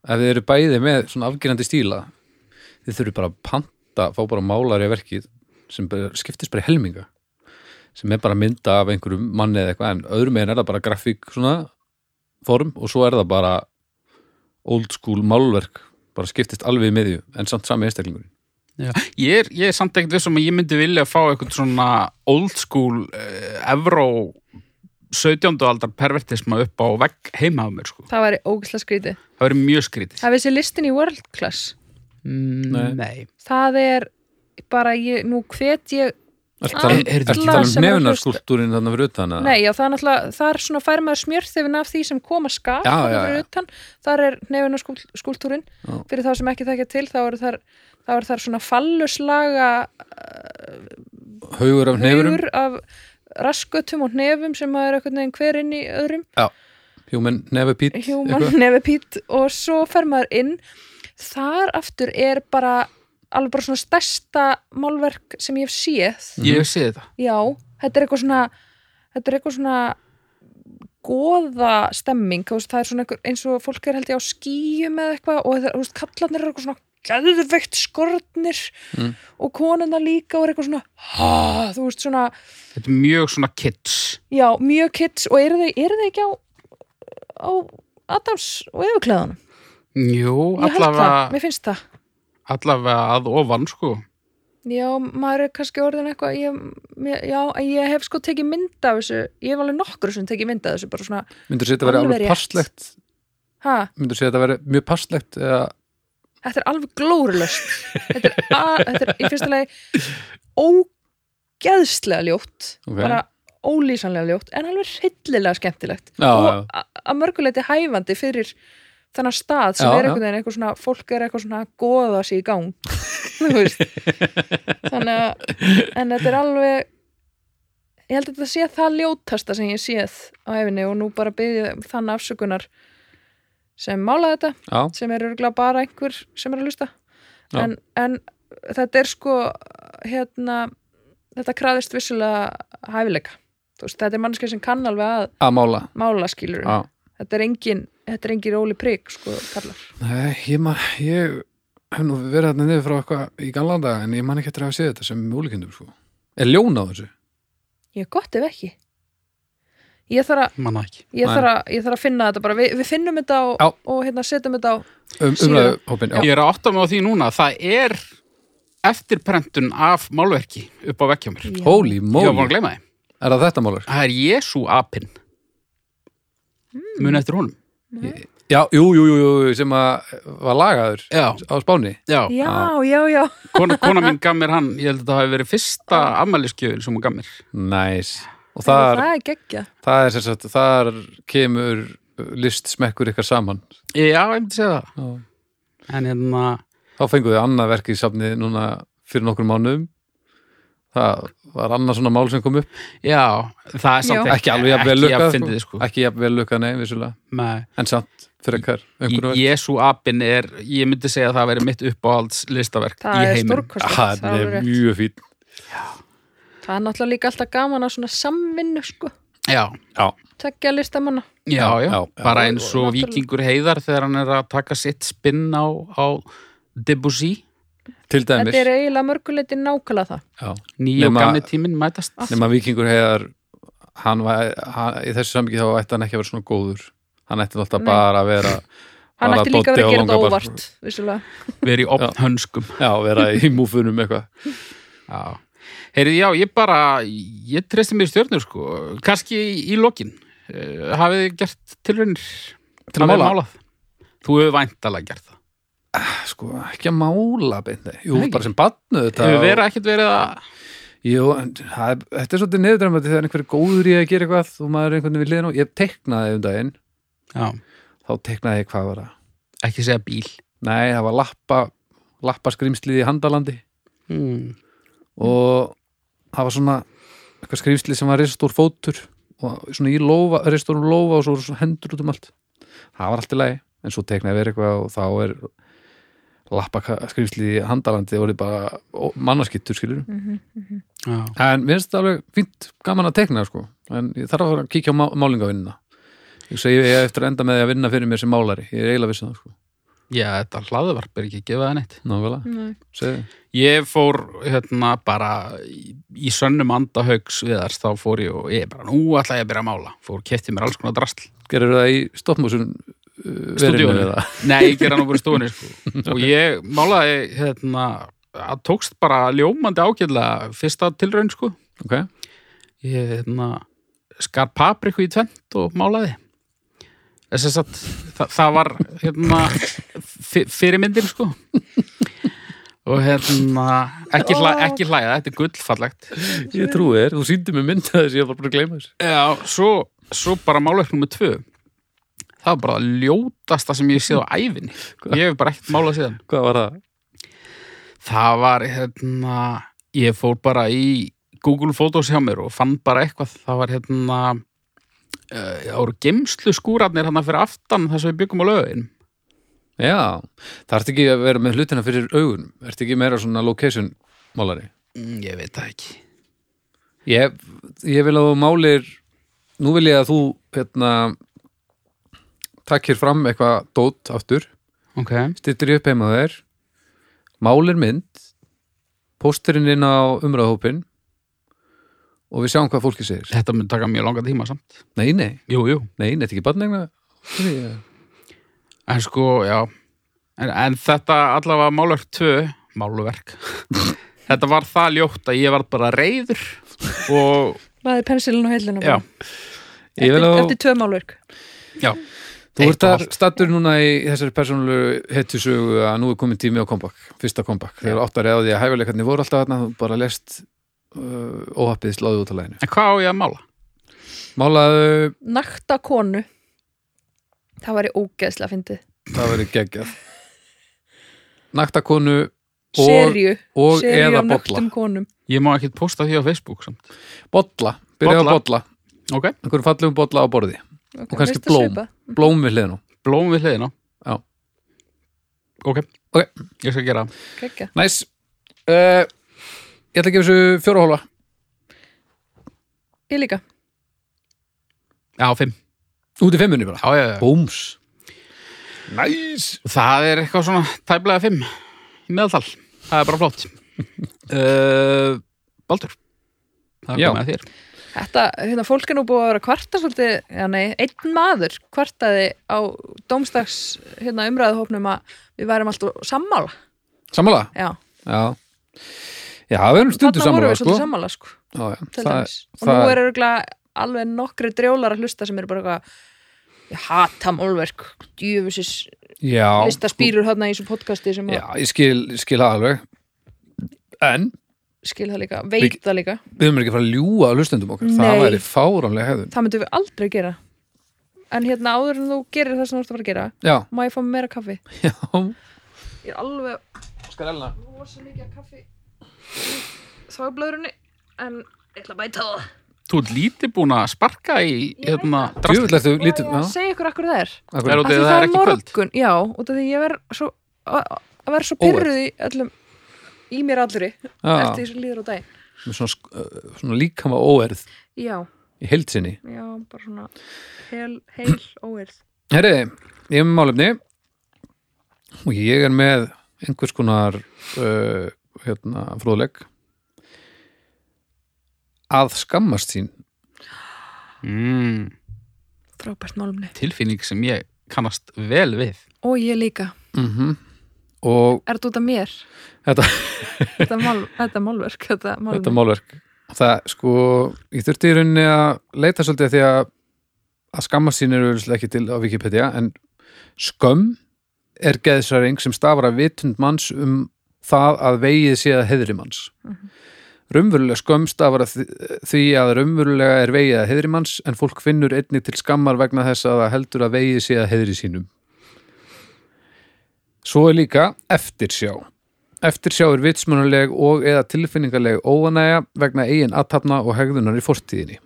ef þið eru bæði með svona afgerandi stíla þið þurfum bara að panta fá bara málari verkið sem skiptist bara í helminga sem er bara mynda af einhverjum manni eða eitthvað en öðrum megin er það bara grafík svona form og svo er það bara old school málverk bara skiptist alveg í miðju en samt sami einstaklingurinn Já. Ég, er, ég er samt ekkert vissum að ég myndi vilja fá eitthvað svona old school uh, evró 17. aldar pervertisma upp á vegg heima á mér, sko. Það væri ógislega skrítið Það verður mjög skrítið. Það vissi listin í World Class Mm, Nei. Það er bara, ég, nú hvet ég að Er- að er að nefnarskúltúrin þarna fyrir utan? eða? Nei, já, það er náttúrulega, það er svona fær maður smjörþefin af því sem koma skap já, fyrir utan, þar er nefnarskúltúrin Já. fyrir þá sem ekki þekkja til þá eru þar, þá eru þar svona falluslaga Haugur af nefurum hugur af raskötum og nefum sem maður er eitthvað neginn hver inn í öðrum. Human nefupít human nefipít og svo fer maður inn. Þar aftur er bara alveg bara svona stærsta málverk sem ég hef séð. Ég hef séð þetta. já, þetta er eitthvað svona þetta er eitthvað svona goða stemming, það er svona eins og fólk er held ég á skýjum eða eitthvað og það, kallarnir eru eitthvað svona gæðveikt skornir Mm. og konuna líka og er eitthvað svona ha, þú veist, svona, Þetta er mjög svona kids. já, mjög kids. Og eru þau, eru þau ekki á á Adams og yfirklæðanum Jú, ég allavega, mér finnst það. Allavega að ofan, sko. Já, maður er kannski orðin eitthvað ég, Já, ég hef sko tekið mynd af þessu. Ég hef alveg nokkur sem tekið mynd af þessu bara svona, Myndur segja þetta verið Alveg alveg passlegt ha, Myndur segja þetta verið mjög passlegt eða þetta er alveg glórulöst Þetta er, að, þetta er í fyrsta lagi ógeðslega ljótt Ok. bara ólýsanlega ljótt en alveg hryllilega skemmtilegt. Já, og að mörguleiti hæfandi fyrir þennan stað sem Já, er einhvern veginn eitthvað svona, fólk er eitthvað svona að goða sig í gang þannig að en þetta er alveg ég held að þetta sé það ljótasta sem ég séð á hefinni og nú bara byggði þann afsökunar sem málaði þetta Já, sem er örgulega bara einhver sem er að lusta en, en þetta er sko hérna þetta kraðist vissulega hæfileika. Veist, þetta er mannskja sem kann alveg að að mála. mála skilur þetta er engin þetta er engin róli prik sko kallar. Nei, ég, man, ég hef nú verið þarna niður frá eitthvað í gamla daga en ég man ekki eftir að hafa séð þetta sem múlikindum sko. Er ljón á þessu? ég gott ef ekki ég þarf að, Manna ekki. ég Nei. þarf að, ég þarf að finna þetta bara, Vi, við finnum þetta og, Já. og hérna setjum þetta á Um, já. Ég er að átta mig á því núna, það er eftirprentun af málverki upp á vekkjá mér. Já. Holy Ég var búin að moly, gleyma því. er það þetta málur? Það er Jésu apinn. Hmm. Muni eftir honum. Já, jú, jú, jú, jú, sem að var lagaður Já, á Spáni já. já, já, já, Kona, kona mín gaf mér hann, ég held að það hafi verið fyrsta ammæliskjöfin sem hún gaf mér. Næs Og það, þar, það er geggja það er sem sagt, þar kemur list smekkur ykkar saman Já, ég myndi segja það. Já. En hérna, Þá fengum við annað verk í safni núna fyrir nokkur mánuðum Það var annað svona mál sem kom upp já, það er samt Já. Ekki alveg jafn vel ekki lukkað fyndið, sko. Ekki jafn vel lukkað, nei, vissulega Nei. En samt, fyrir hver einhverju verk Jésu apinn er, ég myndi segja að það veri mitt uppáhalds listaverk það í er heiminum. stórkostlegt Það það, er er rétt. mjög fín það er náttúrulega líka alltaf gaman að svona samvinnu sko, Já, Já, tekja listamanna já, já, Já, já. bara eins og Náttúrulega. Víkingur Heiðar þegar hann er að taka sitt spinn á, á Debussy, til dæmis þetta er eiginlega mörguleiti nákvæmlega það Já. nýja og Nema- gamni tíminn mætast. nema vikingur heiðar hann var, hann, í þessu samvikið þá ætti hann ekki að vera svona góður hann ætti alltaf Nei. bara að vera hann ætti líka Doddi verið að gera þetta óvart vissulega. Verið í opn hönskum. já, vera í múfunum eitthvað Já. Heyrðu, já, ég bara, ég treysti mér í stjörnur, sko. Kanski í, í lokin. Uh, hafið þið gert tilraunir? Til að mála? Þú hefur væntalega gert það. sko, ekki að mála beint, nei. jú, Nei, bara sem þetta Hefur verið ekkert verið að... jú, en það þetta er svolítið neðurdræmandi þegar einhver er góður í að gera eitthvað og maður er einhvern veginn við liðin og ég teiknaði um daginn Já, þá teiknaði ég hvað var það ekki segja bíl. nei, það var lappa lappa skrýmslið í handalandi Mm. og það var svona eitthvað skrýmslið sem var risastór fótur og svona í lófa, risastórum lófa og svo voru svona hendur út um allt það var allt í lagi, en svo teiknaði verið eitthvað og þá er lappa skrýmslið í handalandi og er bara ó- mannaskittur skilur Já. en mér finnst þetta alveg fínt gaman að teikna sko. en ég þarf að kíkja á má, málingavinnina ég segi ég eftir að enda með að vinna fyrir mér sem málari, ég er eiginlega vissin það sko. Já, þetta hlaðvarp er ekki að gefa það neitt. nákvæmlega, Nei. segi Ég fór hérna bara í, í sönnum andahaugs viðars, þá fór ég og ég bara, nú ætla ég að byrja að mála. Fór, kefti mér alls konar drastl. gerir það í stoppmúsun uh, Stúdíóinu. eða Nei, ég gera nú bara í stofunni, sko. Og ég málaði, hérna, að tókst bara ljómandi ágætlega fyrsta tilraun, sko. ok, Ég, hérna, skar papriku í tvent og málaði. Þess að það, það var, hérna, fyr- fyrirmyndin, sko. Og hérna, ekki, hlæ, ekki hlæða, þetta er gullfallegt. ég trúi þér, þú síndi mig mynda þess ég var bara að gleyma þess Já, svo, svo bara málverk nummer tvö. Það var bara það ljótasta sem ég séð á æfinni ég hef bara ekkert málað síðan. Hvað var það? það var hérna ég fór bara í Google Photos hjá mér og fann bara eitthvað. Það var hérna uh, það voru gemslu skúrarnir hann fyrir aftan þar sem við byggum á lögin já, það ert ekki að vera með hlutina fyrir augun? Ert ekki meira svona location málari? Mm, ég veit það ekki. Ég, ég vil að þú málir nú vil ég að þú hérna takkir fram eitthvað dót aftur. Ok, stittir upp heima þér. Málir mynd. Pósturinn inn á umræðahópin og við sjáum hvað fólki segir. Þetta mun taka mjög langa tíma samt. Nei, nei, jú, jú, nei, þetta er ekki barnegna en sko, já. En, en þetta allavega málverk tvö málverk. Þetta var það ljótt að ég var bara reyður og Laði pensilin á heilinu já, eftir, að- eftir tvö málverk. Já. Þú ert og að stattur núna í þessari persónulegu hetjusögu að nú er komin tími á comeback, fyrsta comeback. Þegar áttar eða því að hæfileikarnir voru alltaf þarna þú bara lest uh, óhappið sláði út á læginu. En hvað á ég að mála? Málaðu, Nakta konu Það væri ógeðslega fyndið það verið geggjað Naktakonu og, Serju og Serju eða á bolla naktum konum Ég má ekkert posta því á Facebook samt. Bolla, byrjaði á Bolla. bolla Ok, einhverjum fallegum bolla á borði okay, Og kannski veistu blóm. svipað? blóm við hliðinu blóm við hliðina. Já. Ok, Ok. ég skal gera. það. Gekkja. Næs uh, Ég ætla að gefa þessu fjóra hóla Ég líka Já, fimm. Út í fimmunni bara Já, já, já. Búms Næs Það er eitthvað svona tæplega fimm í meðaltal. Það er bara flott. uh, Baldur. Það er komið að þér. Þetta, hérna, fólk er nú búið að vera kvarta svolítið, já nei, einn maður kvartaði á dómstags hérna, umræðuhópnum að við værum alltaf sammála. Sammála? Já, Já Já, við erum stundu þarna sammála vorum við sko. svolítið sammála, sko, Já, já. Það, dæmis. Og það- nú er örgulega alveg nokkri drjólar að hlusta sem eru bara eitthvað ég hata málverk, djöfusis já, lista spýrur þarna í þessu podcasti sem Já, ég skil, skil það alveg. En skil það líka, veit það líka. við höfum ekki að fara að ljúga að hlustendum okkar. Það Nei. væri fáránlega hefðun það myndum við aldrei gera. En hérna áður en þú gerir það sem þú ert að fara að gera Já, má ég fá mér meira kaffi? Já. Ég er alveg kaffi þá er blöðrunni en ég ætla að bæta það Þú ert lítið búin að sparka í hérna Djúvill drastl. ertu og lítið að segja ykkur akkur það er. Er Akkur, út Af því það er ekki kvöld. morgun, já, út af því ég verð svo að vera svo pyrruð í öllum í mér allri Já. eftir því sem líður á dag með svona, svona líkama óerð já, í heildsinni já, bara svona heil, heil óerð Herri, ég er með málefni. Og ég er með einhvers konar uh, hérna, fróðleg að skammast sín. Mm, frábært málumni tilfinning sem ég kannast vel við. og ég líka. Mm og Er þetta út af mér? þetta, Þetta, mál, þetta málverk, þetta þetta málverk. Það sko, ég þurfti í rauninni að leita svolítið að því að að skammast sín eru ekki til á Wikipedia en skömm er geðsræring sem stafar af vitund manns um það að vegið sé að heðri manns. Raunverulega skömm stafar af því- að raunverulega er vegið að heðri manns en fólk finnur einnig til skammar vegna þess að það heldur að vegið sé að heðri sínum. Svo er líka eftirsjá. Eftirsjá er vitsmunuleg og eða tilfinningarleg óanæja vegna eigin aðtapna og hegðunar í fortíðinni.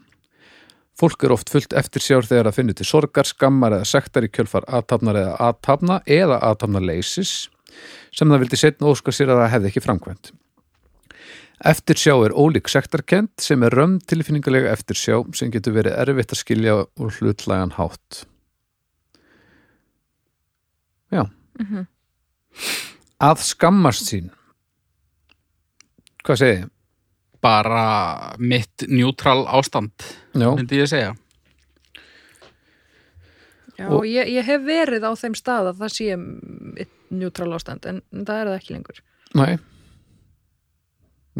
Fólk er oft fullt eftirsjár þegar það finnur til sorgar, skammar eða sektar í kjölfar aðtapnar eða aðtapna eða aðtapnarleysis sem það vildi setna óskar sér að það hefði ekki framkvæmt. Eftirsjá er ólík sektarkend sem er römm tilfinningarlega eftirsjá sem getur verið erfitt að skilja úr hlutlægan hátt. Já. Mhm. Að skammast sín. Hvað segið þið? bara mitt njútral ástand Já, myndi ég segja Já, Og- ég, ég hef verið á þeim stað að það sé eitt njútrál ástand en það er það ekki lengur. nei.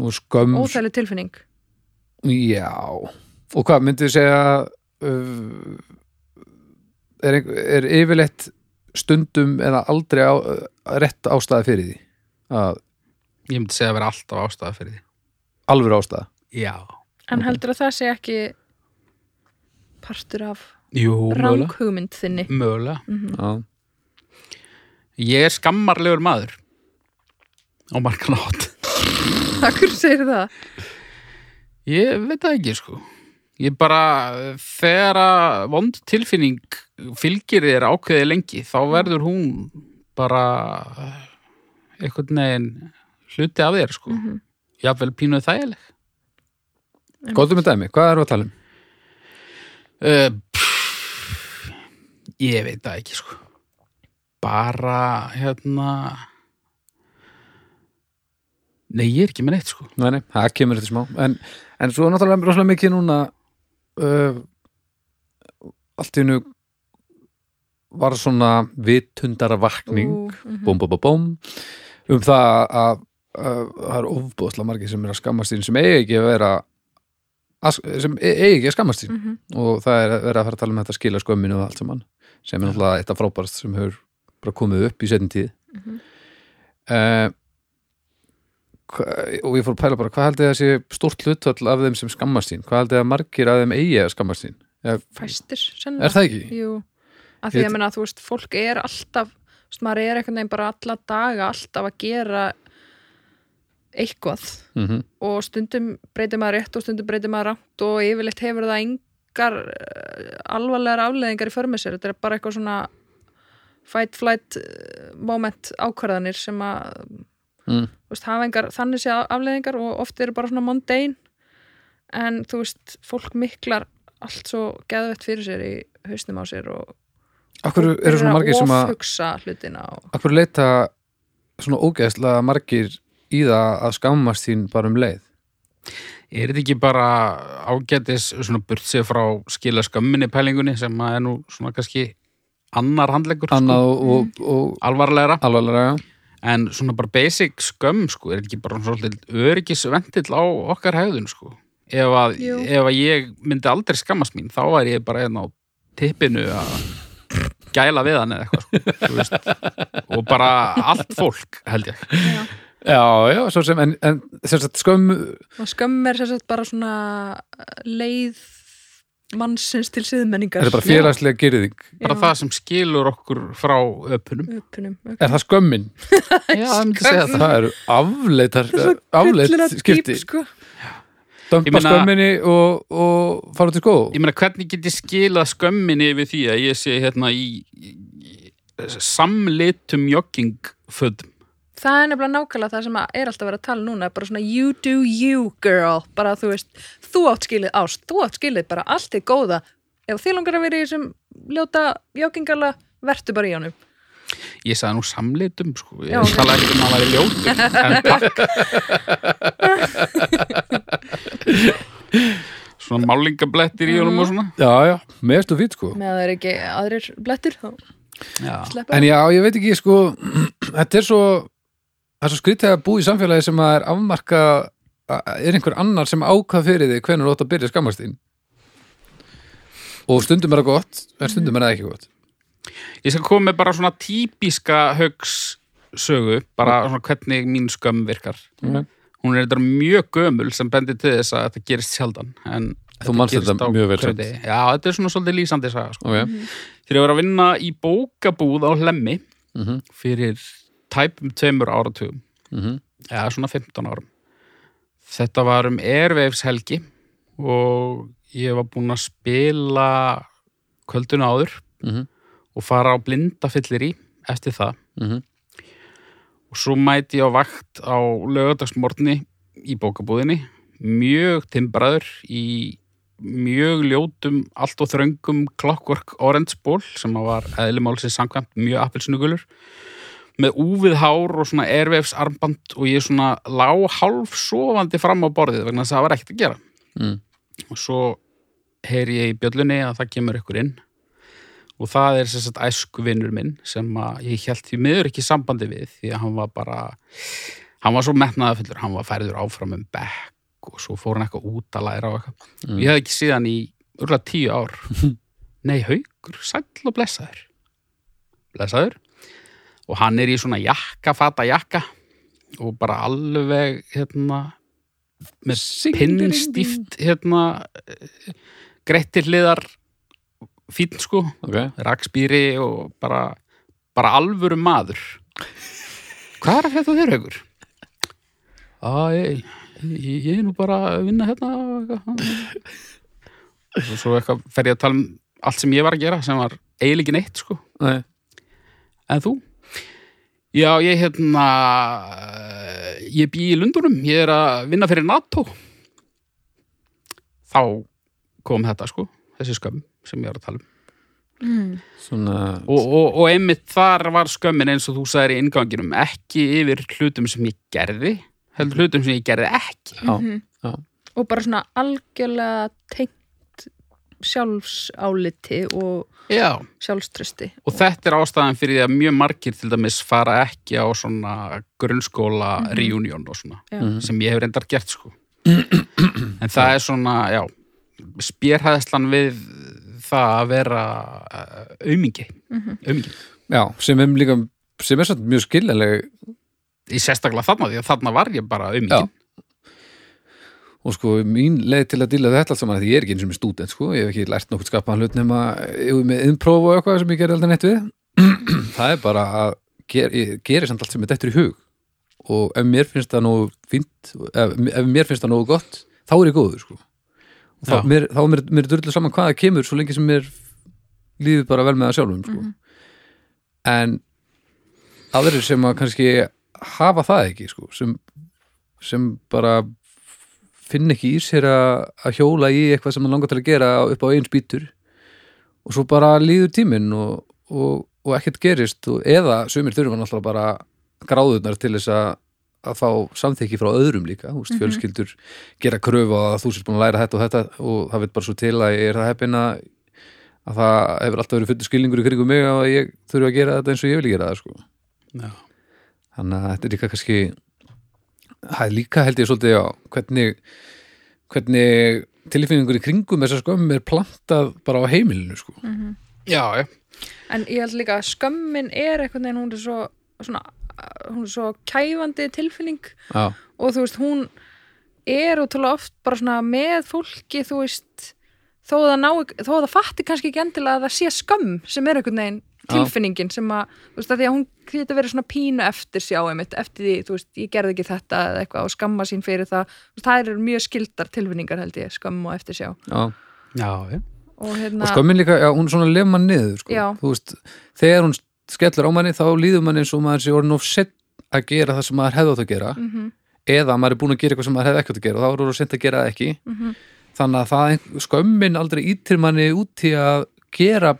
Nú er skömm Óþæli tilfinning. Já, og hvað myndið þið segja uh, er, er yfirleitt stundum eða aldrei á, rétt ástæða fyrir því að ég myndi segja að vera alltaf ástæða fyrir því. Alveg ástæða? Já, En heldur að það sé ekki partur af ranghugmynd þinni? mögulega. Já, ég er skammarlegur maður á margan átt Akkur segir það? ég veit það ekki sko ég bara þegar að vond tilfinning fylgir þér ákveði lengi þá verður hún bara einhvern veginn hluti af þér sko Mhm. jafnvel pínuð þægileg góðum með dæmi, hvað erum við að tala um? uh, pff, ég veit það ekki sko bara hérna nei ég er ekki með neitt sko Nei, nei, það kemur þetta smá en, en svo er náttúrulega rosalega mikið núna uh, allt í hennu var svona vitundara vakning Ú, mhm. búm, búm, búm, búm um það að uh, það er ofbúðslega margir sem er að skammast sín sem eigi ekki að vera að, sem e- eigi ekki að skammast sín Mhm. og það er verið að fara að tala um þetta skila skömminu og allt saman sem er náttúrulega eitt af frábærast sem hefur bara komið upp í setjum tíð Mhm. Og ég fór að pæla bara hvað haldið það sé stórt hlutvall af þeim sem skammast sín? Hvað haldið að margir af þeim eigi að skammast sín? Er, Fæstir, sennilega. er það ekki? Jú, að því Ég- að menna, þú veist, fólk er alltaf, þú veist, maður er einhvern veginn bara alla daga alltaf að gera eitthvað. Mm og stundum breytir maður rétt og stundum breytir maður rátt og yfirleitt hefur það engar uh, alvarlegar afleðingar í förmið sér, þetta er bara eitthvað svona fight, flight uh, moment ákvarðanir sem að mm. þú veist, hafa engar þannig sé afleðingar og oft eru bara svona mundane en þú veist, fólk miklar allt svo geðvett fyrir sér í hausnum á sér og Akkur eru svona margir sem að ofhugsa hlutina og Akkur leita svona ógeðslega margir í það að skammast þín bara um leið? Er þetta ekki bara ágætis svona burt sér frá skila skömminni pælingunni sem að er nú svona kannski annar handleggur annað sko, og, og, og alvarlegra. alvarlega en svona bara basic skömm sko er ekki bara svolítið öryggisvendill á okkar hegðun sko. Ef að, ef að ég myndi aldrei skammast mín þá er ég bara einn á tippinu að gæla við hann eða eitthvað sko, og bara allt fólk held ég. Já. Já, já, svo sem, en, en sem sagt skömm og skömm er sem sagt bara svona leið mannsins til siðmenningar. Er það bara félagslega gyrðing bara það sem skilur okkur frá öpunum uppunum Er það skömmin? Já, það myndi segja það. Eru afleitar afleitt skipti. sko. Dömpa meina- skömminni og, og fara til skóð Ég meina, hvernig get ég skilað skömminni yfir því að ég sé hérna í, í, í samlitum joggingfötum það er nefnilega nákvæmlega það sem að er alltaf verið að tala núna bara svona you do you girl. Bara þú veist, þú átt skilið ást þú átt skilið bara allt er góða. Ef þið langar að vera í þessum ljóta joggingala, vertu bara í honum. Ég sagði nú samlitum, sko. Ég Já, tala ekki um að það væri ljótur En takk. Svona málingablettir í honum og svona. Já, já, meðstu fýt sko. Með að það er ekki aðrir blettir þá Já, sleppa En já, ég veit ekki, sko þetta er svo það er svo skrítið að búa í samfélagi sem að er afmarka er einhver annar sem ákvað fyrir þig hvernig þú átt að byrja skammast þín og stundum er það gott en stundum er það ekki gott Ég skal koma með bara svona típiska högssögu, bara svona hvernig mín skömm virkar. Ok. Hún er þetta mjög gömul sem bendir til þess að þetta gerist sjaldan. En Þú gerist þetta mjög vel degi. Já, þetta er svona svolítið lýsandi saga. Sko. Ok, Þegar ég var að vinna í bókabúð á Hlemmi mhm, fyrir tæpum tveimur áratugum, mhm. Eða svona 15 árum. Þetta var um Airwaves helgi og ég var búinn að spila kvöldinu áður mhm, og fara á blindafyllir í eftir það. Mhm. Og svo mæti ég á vakt á lögadagsmorni í bókabúðinni mjög timbraður í mjög ljótum allt og þröngum Clockwork Orange ból sem var eðlimálsins samkvæmt mjög appelsnugulur með úfið hár og svona airwaves armband og ég svona lá hálf sofandi fram á borðið vegna þess að það var ekkert að gera mm. og svo heyri ég í bjöllunni að það kemur ykkur inn og það er sem sagt æsku vinnur minn sem að ég held því miður ekki sambandi við því að hann var bara hann var svo metnaðafullur, hann var færður áfram um bekk og svo fór hann eitthvað út að læra og eitthvað. Mm. Ég hef ekki síðan í urlega tíu ár Nei, haukur, sæll og blessaður blessaður og hann er í svona jakka, fata jakka. Og bara alveg hérna með pinnstíft hérna greitt til hliðar fín sko, Ok, rakspýri og bara, bara alvöru maður. Hvað er að þetta þér haugur? Æ, ég, ég, ég er nú bara að vinna hérna og svo, eitthvað fer ég að tala um allt sem ég var að gera sem var eiginlega ekki neitt sko. Nei. En þú? Já, ég hérna eh, ég bý í Lundunum ég er að vinna fyrir NATO þá kom þetta sko, þessi skömm sem ég er að tala um Mm. Svona og, og, og einmitt þar var skömmin eins og þú sagðir í inganginum ekki yfir hlutum sem ég gerði heldur hlutum sem ég gerði ekki Já, Mhm. já. og bara svona algjörlega tengt sjálfsáliti og Já. sjálfströsti og þetta er ástæðan fyrir því að mjög margir til dæmis fara ekki á svona grunnskóla Mhm. reunion og svona Já. Mhm. sem ég hef reyndar gert sko en það er svona, já spjörhæðslan við það að vera uh, aumingi Mhm. aumingi já, sem er líka sem er samt mjög skiljanleg í sérstaklega þarna því að þarna var ég bara aumingi Já. Og sko mín leið til að díla þetta allt saman því ég er ekki eins og með stúdent sko, ég hef ekki lært nokkuð skapaðan hlut nema með innpróf og eitthvað sem ég gerði aldrei neitt við. Það er bara að ger, ég geri samt allt sem er dettur í hug. Og ef mér finnst það nógu fínt ef, ef mér finnst það nógu gott þá er ég góður sko. Og þá, mér, þá er mér, mér drullu saman hvað það kemur svo lengi sem mér líður bara vel með það sjálfum sko. en aðrir sem að kannski hafa það ekki sko, sem, sem bara finn ekki í sér að, að hjóla í eitthvað sem hann langar til að gera upp á einn spýtur og svo bara líður tíminn og, og, og ekkert gerist og, eða sumir hann alltaf bara gráðurnar til þess að að fá samþykki frá öðrum líka veist, fjölskyldur gera kröfu að þú sért búin að læra þetta og þetta og það veit bara svo til að ég er það heppin að að það hefur alltaf verið fullu skilningur í kringum mig að ég þurfi að gera þetta eins og ég vil gera það sko. Já. þannig að þetta er líka kannski það er líka held ég svolítið á hvernig hvernig tilfinningur í kringum þessar skömm er plantað bara á heimilinu sko. já, já, en ég held líka að skömmin er einhvern veginn, hún er svo svona, hún er svo kæfandi tilfinning já, og þú veist, hún er útrúlega oft bara svona með fólki, þú veist þó að það, ná, þó að það fatti kannski ekki endilega að það sé skömm sem er veginn Já. Tilfinningin sem að, þú veist, að því að hún getur verið svona pínu eftir sjá einmitt, eftir því, þú veist, ég gerði ekki þetta eða eitthvað og skamma sín fyrir það Þú veist, það eru mjög skildar tilfinningar held ég, skömm og eftir sjá já. já, já. og hérna, og skömmin líka, já, hún er svona að lema niður sko. Já. þú veist, þegar hún skellur á manni þá líður manni eins og maður sé orðin of sett að gera það sem maður hefði átt að gera mm eða maður er búin að gera eitthvað sem maður hefði ekki átt að gera og þá er orðin sent að gera ekki Mhm. þannig að það skömmin aldrei ítir manni út í að gera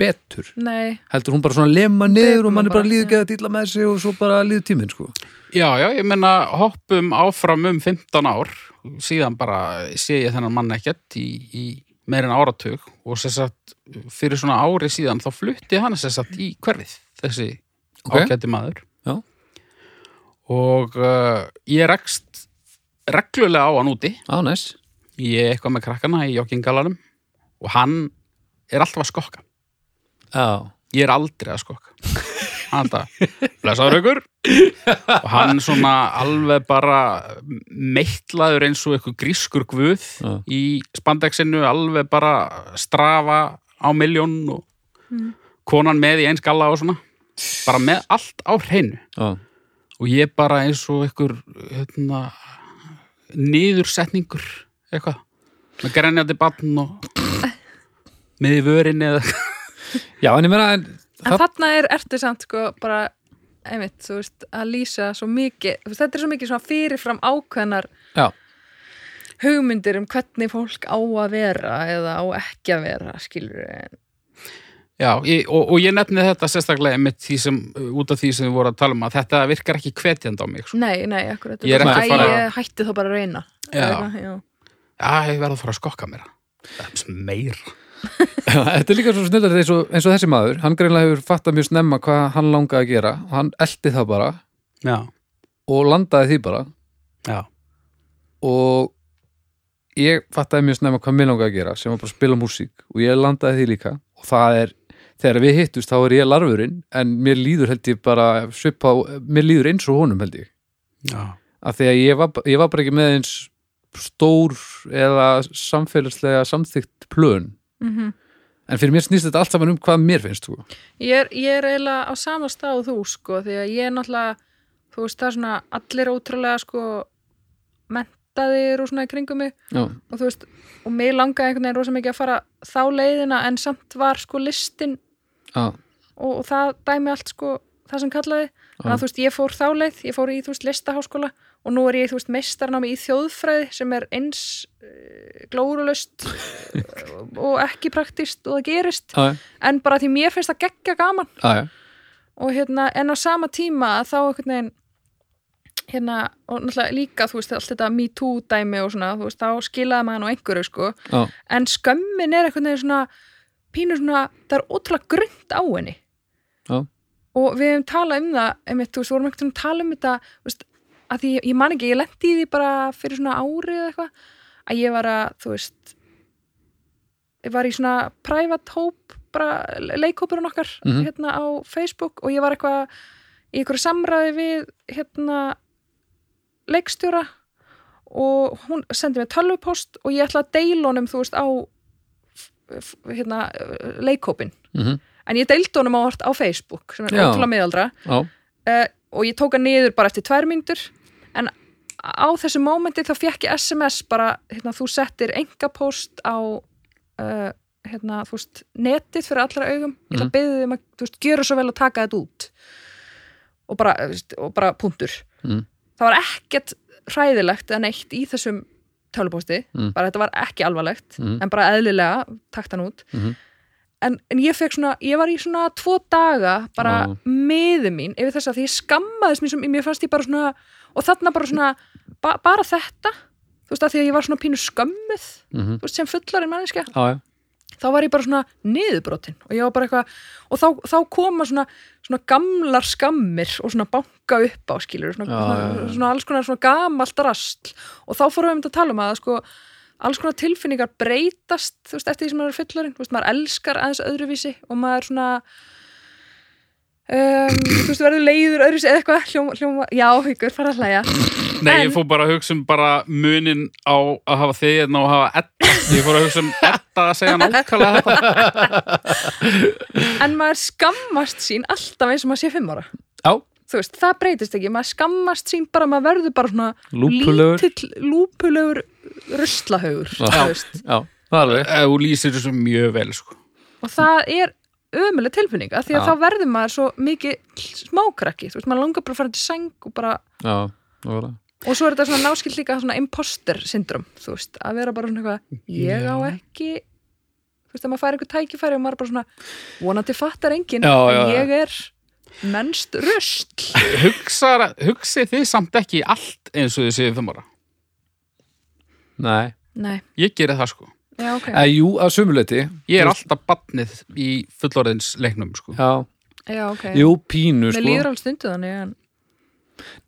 betur. Nei, heldur hún bara svona lema niður og mann er bara líður geða dýla með sig og svo bara líður tíminn sko. já, já, ég menna hoppum áfram um 15 ár. Síðan bara sé ég þennan mann ekkert í, í meir en áratug. Og sem sagt fyrir svona ári síðan þá flutti hann sem sagt í hverfið þessi Ok. ágæti maður. Já. og uh, ég rekst reglulega á hann úti. Á, næs. Ég er eitthvað með krakkana í joggingalanum. Og hann er alltaf að skokka Já, ég er aldrei að skokka. Það, blessaður ykkur og hann svona alveg bara meittlaður eins og eitthvað grískur guð Já. í spandexinu, alveg bara strafa á miljón og konan með í eins galla og svona. Bara með allt á hreinu. Já, og ég bara eins og einhver hérna, niðursetningur eitthvað. Með grenjandi batn og með í vörinni eða já en ég meina en, En þarna er ertu samt sko bara einmitt, þú veist, að lýsa svo mikið, veist, þetta er svo mikið svona fyrirfram ákveðnar Já, hugmyndir um hvernig fólk á að vera eða á ekki að vera, skilur en Já, ég, og, og ég nefni þetta sérstaklega því sem, út af því sem við vorum að tala um að þetta virkar ekki hvetjandi á mig sko. Nei, nei, akkurat Ég ekki fara- ég hætti þá bara að reyna Já. Já. Já, ég verð að fara að skokka mér Já, þetta er líka svo snillar eins, eins og þessi maður hann greinlega hefur fattað mjög snemma hvað hann langaði að gera og hann eldi það bara Já, og landaði því bara. Já, og ég fattaði mjög snemma hvað mér langaði að gera sem var bara að spila músík og ég landaði því líka. Og það er, þegar við hittust þá er ég larfurinn en mér líður held ég bara svipa, mér líður eins og honum held ég. Já. Af því að ég var, ég var bara ekki með eins stór eða samfélagslega samþykkt plön Mhm. en fyrir mér snýst þetta allt saman um hvað mér finnst sko. Ég ég er eiginlega á sama stað og þú sko, því að ég er náttúrulega þú veist, það er svona allir ótrúlega sko mentaðir og svona í kringum mig. Já, og þú veist, og mig langaði einhvern veginn rosa mikið að fara þá leiðina en samt var sko listin og, og það dæmi allt sko það sem kallaði, þannig að þú veist, ég fór þá leið ég fór í, þú veist, listaháskóla og nú er ég, þú veist, meistarnámi í þjóðfræði sem er eins uh, glórulust og ekki praktist og það gerist já, en bara því mér finnst það geggja gaman. Já. og hérna, en á sama tíma þá einhvern veginn hérna, og náttúrulega líka, þú veist, allt þetta me too dæmi og svona, þú veist, þá skilaði maður nú einhverju, sko, já. en skömmin er einhvern veginn svona, pínur svona það er ótrúlega grönt á henni. Og við hefum talað um það einmitt, þú veist, vorum einhvern veginn að tala um þetta þú veist, að því, ég man ekki, ég lendi í því bara fyrir svona ári eða eitthvað að ég var að, þú veist ég var í svona private hóp, bara leikhópurinn okkar Mhm. hérna á Facebook og ég var eitthvað í einhverju samræði við hérna leikstjóra og hún sendi mér tölvupost og ég ætla að deila honum, þú veist, á hérna, leikhópin Mm en ég deildi honum á, á Facebook sem er ótrúlega miðaldra já. uh, og ég tók hann niður bara eftir tvær mínútur en á þessu mómenti þá fekk ég SMS bara, hérna, þú settir engapóst á uh, hérna, þú veist, netið fyrir allra augum ég ætla að byggði um að, þú veist, gjöra svo vel að taka þetta út og bara, og bara punktur Mm. það var ekkert hræðilegt en eitt í þessum tölupósti, Mm. bara þetta var ekki alvarlegt Mm. en bara eðlilega, takt hann út Mhm. En, en ég fekk svona, ég var í svona tvo daga bara Já. miður mín yfir þess að því ég skammaðist mér, sem, mér fannst ég bara svona og þarna bara svona, ba, bara þetta þú veist að því að ég var svona pínu skömmuð Mhm. þú veist sem fullarinn manneskja já, já. þá var ég bara svona niðurbrotin og ég var bara eitthvað og þá, þá koma svona, svona gamlar skammir og svona banka upp á skilur svona, Já, svona, já, já. svona alls konar svona gamalt rastl og þá fórum við um þetta að tala um að sko alls konar tilfinningar breytast þú veist, eftir því sem maður er fullorinn, þú veist, maður elskar aðeins öðruvísi og maður svona um, þú veist, verður leiður öðruvísi eða eitthvað, hljóma, hljóma, já, haukur, fara að hlæja. Nei, En- ég fór bara að hugsa um bara munin á að hafa þig hérna og hafa etta Ég fór að hugsa um etta að segja nákvæmlega þetta. En maður skammast sín alltaf eins og maður sé fimm ára. Þú veist, það breytist ekki, maður skammast sín bara, maður verður bara svona Lúpulegur. lítill, lúpulegur ruslahaugur, Já. þú veist já, það er alveg Ef Þú lýsir þessu mjög vel sko. og það er ömuleg tilfinning af því að Já. þá verður maður svo mikið smákrakki, þú veist, maður langar bara að fara til sæng og bara, já, það var það og svo er þetta svona náskilt líka svona imposter syndrom, þú veist, að vera bara svona eitthvað, ég á ekki þú veist, að maður fær eitthvað tækifæri og maður er bara svona, vonandi fattar enginn Já, já, en já. ég er mennst rusl. Hugsar, Hugsið þið samt ekki allt eins og þið séu fimm ára? Nei, nei, Ég geri það sko. Já, ok. Eh, jú, að sumuleiti Ég er alltaf batnið í fullorðins leiknum sko. Já, já, ok. Jú, pínu mér sko. líður alveg stundu þannig en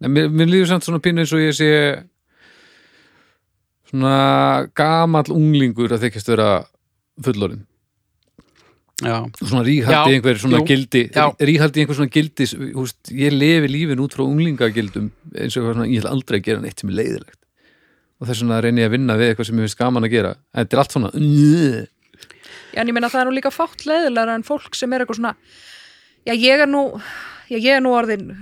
Nei, mér, mér líður samt svona pínu eins og ég sé svona gamall unglingur að þykjast vera fullorinn svona ríhaldi einhver svona jú, gildi ríhaldi einhver svona gildi húst, ég lefi lífin út frá unglingagildum eins og svona, ég ætla aldrei gera neitt sem er leiðilegt og þess vegna reyni ég að vinna við eitthvað sem ég finnst gaman að gera. En þetta er allt svona. Já, en ég meina það er nú líka fátt leiðilega en fólk sem er eitthvað svona já, ég er nú, já, ég er nú orðin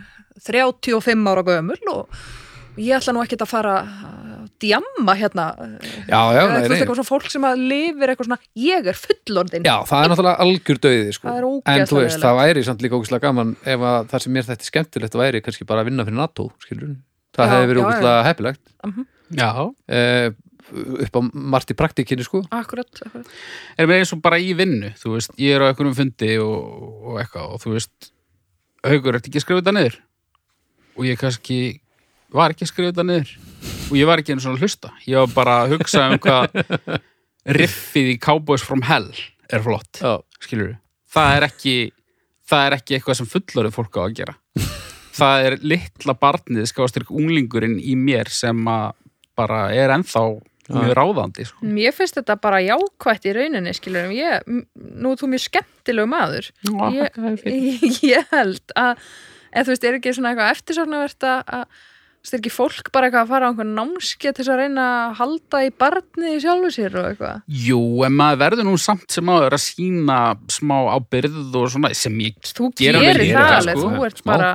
35 ára gömul og ég ætla nú ekkert að fara djamma hérna. Já, já, Eða, nei, veist, eitthvað svona fólk sem að lifir eitthvað svona ég er fullorðin já, það er náttúrulega algjör döiði sko. Það er en þú veist, það væri samt líka ógæslega gaman ef að það sem mér þetta skemmtilegt væri kannski bara að vinna fyrir NATO, skilur það hefði verið já, ógæslega heppilegt. Já. Eh, upp á margt í praktikinni sko. Akkurat, akkurat. Er mér eins og bara í vinnu Þú veist, ég er á einhverjum fundi og, og eitthvað og þú veist Haukur, ertu ekki að skrifa þetta niður? Og ég kannski var ekki að skrifa þetta niður og ég var ekki einu svona að hlusta. Ég var bara að hugsa um hvað riffið í Cowboys from Hell er flott já, skilur það er ekki það er ekki eitthvað sem fullorðið fólk á að gera. Það er litla barnið skástir unglingurinn í mér sem að bara er ennþá mjög ráðandi sko. Mér finnst þetta bara jákvætt í rauninni skilur ég, m- nú er þú mjög skemmtilegu maður. Ég, ég held að eða þú veist, er ekki svona eitthvað eftirsofnavert að er ekki fólk bara eitthvað að fara á einhvern námskeið til þess að reyna að halda í barnið í sjálfu sér og eitthvað Jú, en maður verður nú samt sem áður að sína smá ábyrð og svona sem ég þú gerir í það þetta, alveg, sko. þú ert Smá. bara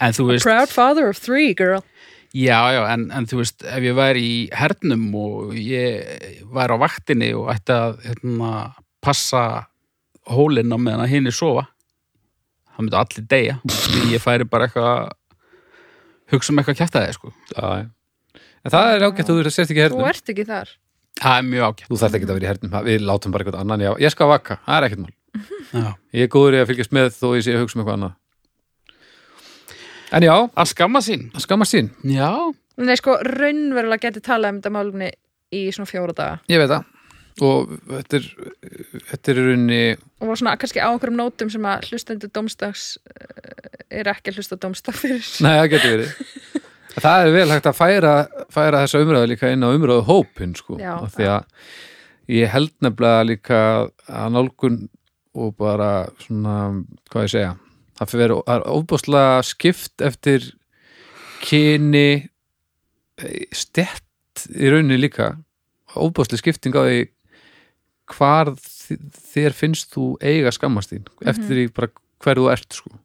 en þú veist, proud father of three girl já, já, en, en þú veist ef ég væri í hernum og ég væri á vaktinni og ætti að hérna, passa hólinn á meðan að hinn er sofa það myndi allir deyja ég færi bara eitthvað hugsa um eitthvað að þið sko. Já, já. en það er ágætt að þú sérst ekki í þú hernum. ert ekki þar. Það er mjög ákjæft þú þarft ekki að vera í hernum, við látum bara eitthvað annan já, ég skal vakka, það er ekkert mál. Já. ég er góður í að fylgjast með þó ég sé að hugsa um eitthvað annað. En já, að skamma sín. Að skammast sín. Já, Nei, sko, raunverulega geti talað um þetta málumni í svona fjóra daga. Ég veit það og þetta er þetta er rauninni og var svona kannski á einhverjum nótum sem að hlustendur domstags eh, er ekki að hlusta domstag fyrir Nei, það getur verið. Það er vel hægt að færa, færa þessa umræðu líka inn á umræðu hópin sko. Já, því að ég held nefnilega líka að nálgun og bara svona, hvað ég segja það fyrir er ofbúslega skipt eftir kyni stett í rauninni líka. Ofbúslega skipting á því hvar þér finnst þú eiga skammast þín eftir því bara hver þú ert sko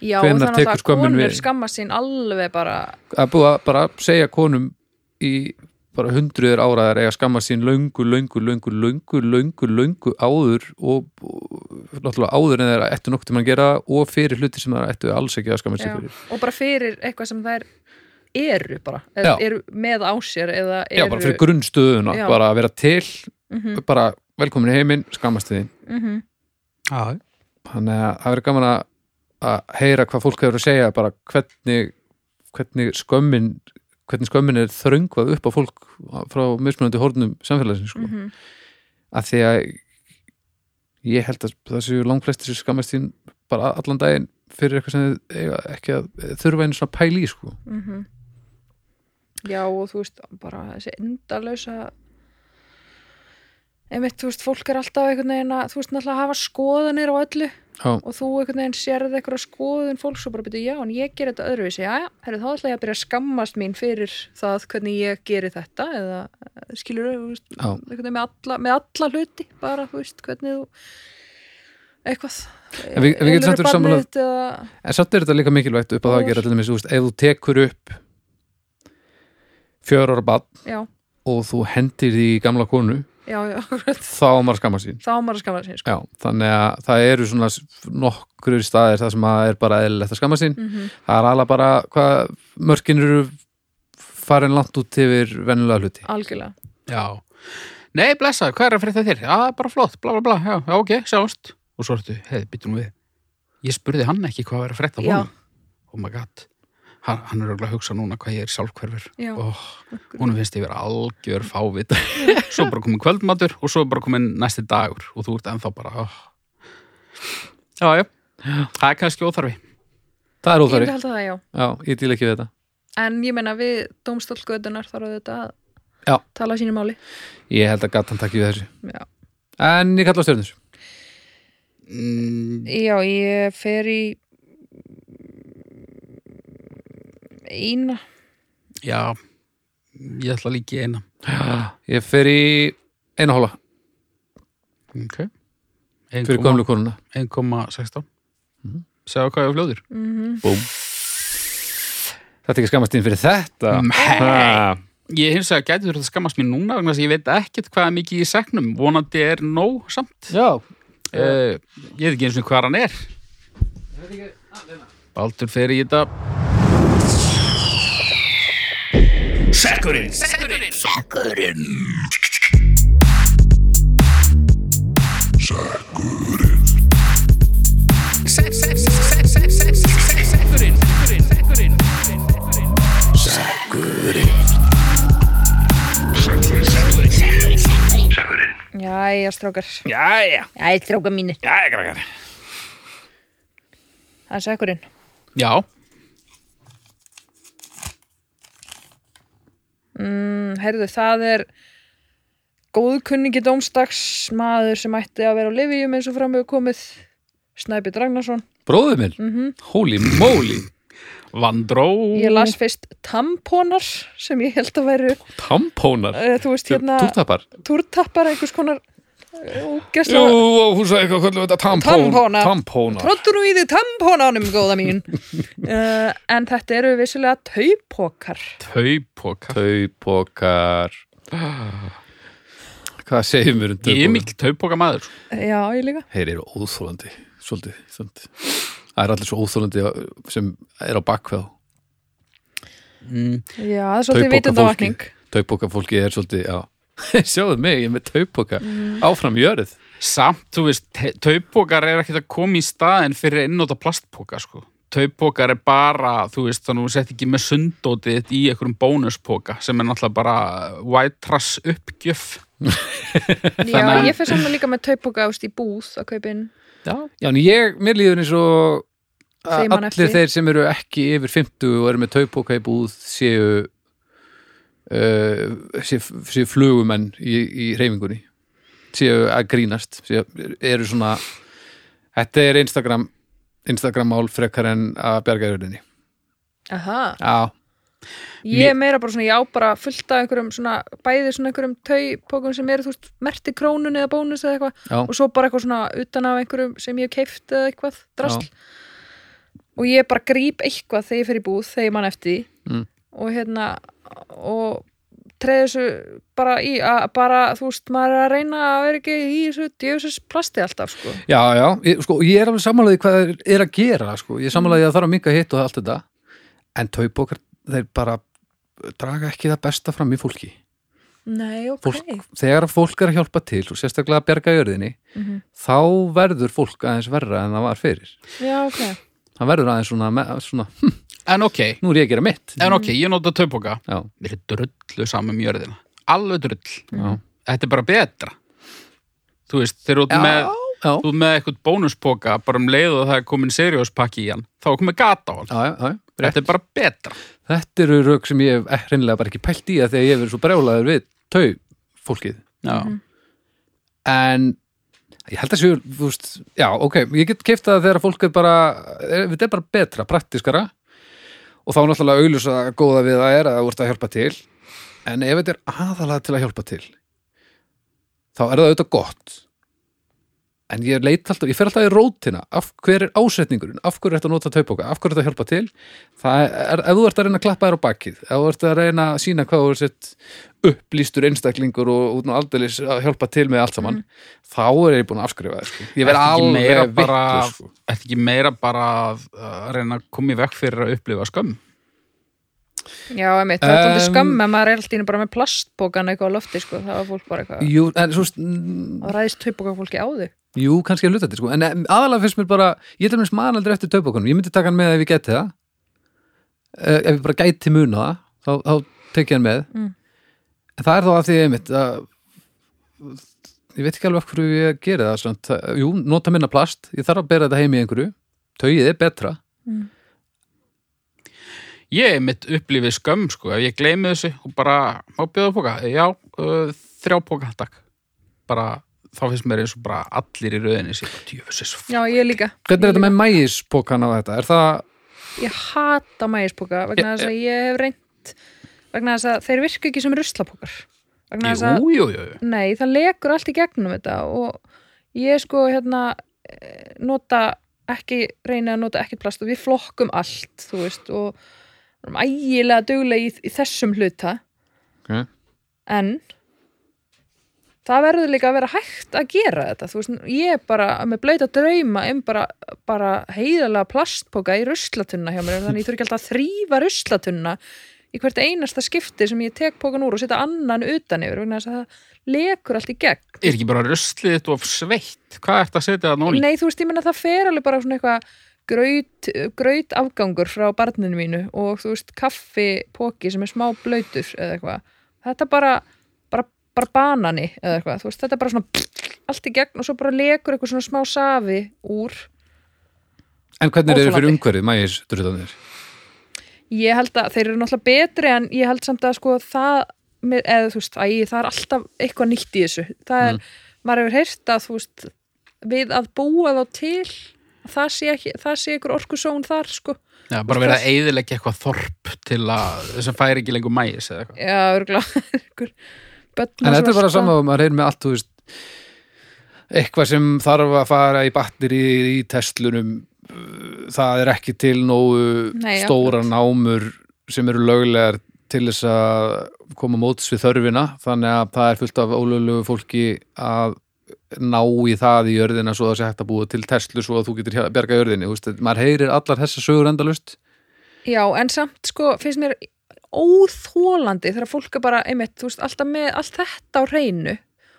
Já, Hvenær þannig að konur við? skamma sín alveg bara að búið að bara segja konum í bara hundruður áraðar eiga skamma sín löngu, löngu, löngu, löngu, löngu, löngu áður og, og náttúrulega áður en þeir ættu nokkuð til að gera og fyrir hluti sem það ættu alls ekki að skamma já, sér fyrir. og bara fyrir eitthvað sem þær eru bara, Já. eru með á sér eða eru Já, bara fyrir grunnstöðuna, bara að vera til Mhm, bara velkomin í heiminn, skammast þín mhm. já, þannig að það verður gaman að að heyra hvað fólk hefur að segja bara hvernig, hvernig skömmin hvernig skömmin er þröngvað upp á fólk frá mismunandi hórnum samfélagsins sko. Mhm. að því að ég held að það séu langflestir sem skammast þín bara allan daginn fyrir eitthvað sem þið eiga ekki að þurfa einu svona pæli í sko. Mhm. Já og þú veist bara þessi endalösa einmitt, þú veist, fólk er alltaf einhvern veginn að, þú veist, náttúrulega að hafa skoðanir á öllu Já, og þú einhvern veginn sérði eitthvað skoðun fólks og bara byrju, já, en ég ger þetta öðruvísi. Já, já, herri, þá ætla ég að byrja að skammast mín fyrir það hvernig ég geri þetta eða eh, skilur Já. einhvern veginn með alla, með alla hluti bara, þú veist, hvernig þú eitthvað. En við- við getum barnið þitt eða, en samt er þetta líka mikilvægt upp á það að gera til dæmis, þú veist, ef þú tekur upp fjör já, já, þá á maður að skamma sín. Þá á maður að skammast sín sko. Já, þannig að það eru svona nokkur staðir það sem að er bara eðlilegt að skamma sín. Mm það er alveg bara hvað mörkin eru farin langt út yfir venjulega hluti. Algjörlega. Já. Nei, blessa, hvað er að frétta þér? já, bara flott, bla bla bla, já, já ok, sjáumst. Og svo ertu, heiði, byttum við. Ég spurði hann ekki hvað var að frétta Já. honum. Oh my god hann, hann er örugglega að hugsa núna hvað ég er sjálfhverfur Já. oh, hún finnst ég vera algjör fávit svo bara komin kvöldmatur og svo bara komin næsti dagur og þú ert ennþá bara oh. já, já, það er kannski óþarfi það er Ég myndi halda það, já. já, ég dýl ekki við þetta En ég meina við dómstólgötunar þarf þetta að Já. tala sínu máli. ég held að gatan takki við þessu Já. en ég kalla á stjörnus mm, Já, ég fer í eina. já ég ætla líka í eina. Ég fer í eina hóla ok. Fyrir gömlu konuna. 1,16 Sjáðu hvað ég er fljóður Búm. þetta er ekki skammast inn fyrir þetta. Nei. Ha. Ég hins vegar gæti þurft að skammast mér núna vegna þess að ég veit ekkert hvað er mikið í segnum vonandi er nóg samt. Já, uh, Ég veit ekki eins og hvað hann er. Baldur fer í þetta Jæja, strákar. Jæja, Jæja, strákar mínir. jæja, krakkar Það er sekkurinn. Já, Mm, heyrðu, það er góðkunningi dómstags maður sem ætti að vera á Livium eins og fram hefur komið. Snæbjörn Ragnarsson. Bróður minn, Mm holy moly. Vandró. Ég las fyrst tamponar sem ég held að væru, Tampónar, uh, þú veist hérna, túrtappar? Túrtappar, einhvers konar Jú, og hún sagði eitthvað, hvað er þetta tampón Tampóna. Tampónar Trottur nú í þið tamponanum, góða mín. uh, en þetta eru vissulega taupokar. Taupoka Taupokar Hvað segir mér um Ég er mikil taupoka maður Já, ég líka. Þeir eru óþólandi Svolítið, svolítið Það er allir svo óþólandi sem er á bakveð mm. Já, það er svolítið vitundavakning. Taupoka fólki er svolítið, já Sjáðu mig, ég er með taupoka Áfram jörið Samt, þú veist, taupokar er ekkert að koma í staðin fyrir einnóta plastpoka sko. Taupokar er bara, þú veist, þannig að þú sett ekki með sundótið í einhverjum bónuspoka sem er náttúrulega bara white trash uppgjöf Já, að- ég fyrir saman líka með taupoka ást í búð að kaupa inn. Já, Já, en ég, mér líður eins og allir eftir. þeir sem eru ekki yfir 50 og eru með taupoka í búð séu séu, séu flugumenn í, í reyfingunni séu að grínast séu, eru svona þetta er Instagram Instagram mál frekar en að bjarga jörðinni. Aha. Já, Ég er meira bara svona, ég á bara fullt af einhverjum svona, bæði svona einhverjum taupókum sem eru, þú veist, merti krónun eða bónus eða eitthvað. Já, og svo bara eitthvað svona utan af einhverjum sem ég hef keift eða eitthvað drasl. Og ég bara gríp eitthvað þegar ég fer í búð þegar ég mann eftir Mm. og hérna og treði þessu bara í að bara, þú veist, maður er að reyna að vera ekki í þessu djöfisins plasti alltaf, sko. já, já ég, sko, ég er alveg sammálaði hvað er, er að gera sko. ég er sammálaði að það þarf að minka hitt og allt þetta en taupokar, þeir bara draga ekki það besta fram í fólki Nei, ok. fólk, þegar fólk er að hjálpa til og sérstaklega að bjarga jörðinni Mhm. þá verður fólk aðeins verra en það var fyrir Já, ok. Það verður aðeins svona, svona hm, en ok, nú er ég að gera mitt. En ok, ég nota taupoka já, Mér er drullu saman um jörðina. Alveg drull. Já, Þetta er bara betra. Þú veist, þegar þú ert með já, Þú ert með eitthvað bónuspoka bara um leið og það er komin serióspakki í hann þá er komin gata á hann. Já, já, já. Þetta er bara betra. Þetta eru rauk sem ég hef hreinlega bara ekki pælt í að þegar ég hef verið svo brjálaður við tau fólkið Já, en ég held að séu, þú veist, já, ok ég get keift það þegar fólk er bara er- þetta er bara betra, praktiskara og þá náttúrulega augljósa góða við það er að þú ert að hjálpa til. En ef þetta er aðalega til að hjálpa til þá er það auðvitað gott en ég leit alltaf, ég fer alltaf í rótina. Af hver er ásetningurinn, af hverju er þetta að nota taupóka, af hverju er þetta að hjálpa til? Er, ef þú ert að reyna að klappa þér á bakið ef þú ert að reyna að sína hvað þú er sett upplýstur einstaklingur og út og aldeilis að hjálpa til með allt saman þá er ég búin að afskrifa það sko. ég verð Ertu ekki meira alveg bara- vitlaus, sko. Þetta ekki meira bara að að reyna að koma í vekk fyrir að upplifa skömm Já, einmitt, það er um, Um, skömm en maður er alltaf bara með plastbókan eitthvað á lofti, sko, það var fólk bara eitthvað jú, en svo og ræðist taupóka fólki á þau. jú, kannski að luta þetta sko. en aðalega finnst mér bara, ég til mér manaldur eftir taupókunum, ég myndi taka hann með ef ég geti það eh, ef ég bara gæti muna það þá, þá tek ég hann með Mm. en það er þá að því einmitt að ég veit ekki alveg af hverju ég geri það samt. Það- jú, nota minna plast ég þarf að bera þetta heim í einhverju taugið er Ég mitt upplifið skömm, sko, ef ég gleymi þessu og bara, má bjóða póka, já, uh, þrjá póka, takk. Bara, þá finnst mér eins og bara allir í rauðinni sér. Já, ég líka. hvernig er þetta með mægispókan á þetta? er það, Ég hata mægispoka vegna Ég- þess að ég hef reynt vegna þess að þeir virka ekki sem ruslapokar. Vegna þess að, Jú, jú, jú, nei, það lekur allt í gegnum þetta og ég sko hérna eh, nota ekki, reyna að nota ekkert plast og við flokkum allt, þú veist, og erum ægilega duglega í, í þessum hluta okay. en það verður líka að vera hægt að gera þetta þú veist, ég er bara með blöyt að drauma um bara, bara heiðalega plastpoka í ruslatunna hjá mér þannig ég þurfi ekki alltaf að þrýfa ruslatunna í hvert einasta skipti sem ég tek pokan úr og setja annan utan yfir það lekur allt í gegn Er ekki bara ruslið þetta of sveitt? Hvað ert að setja það núli? Nei, þú veist, ég menna það fer alveg bara svona eitthvað graut, graut afgangur frá barninu mínu og þú veist, kaffipoki sem er smá blöytur eða eitthvað. Þetta bara, bara, bara banani eða eitthvað. Þú veist, þetta er bara svona allt í gegn og svo bara lekur eitthvað svona smá safi úr. en hvernig er þetta fyrir umhverfið mægisdrutanir? Ég held að þeir eru náttúrulega betri en ég held samt að sko það, með, eða þú veist, æ, það er alltaf eitthvað nýtt í þessu. Það er, maður hefur heyrt að þú veist, við að búa þá til það sé, ekki, það sé ykkur orkusón þar sko. Já, bara verið að eyðileggja eitthvað þorp til að þessum færi ekki lengur mægis eða eitthvað. Já, örgulega En þetta er bara saman að maður er með allt, þú veist, eitthvað sem þarf að fara í batteri í testlunum, það er ekki til nógu Nei, stóra akkurat. námur sem eru löglegar til þess að koma móts við þörfina, þannig að það er fullt af ólöglegu fólki að ná í það í jörðina svo það sé hægt að búa til Tesla svo að þú getur bjarga jörðinni, þú veist, maður heyrir allar þessar sögur endalust. Já, en samt sko finnst mér óþólandi þegar fólk er bara, einmitt, þú veist, alltaf með allt þetta á hreinu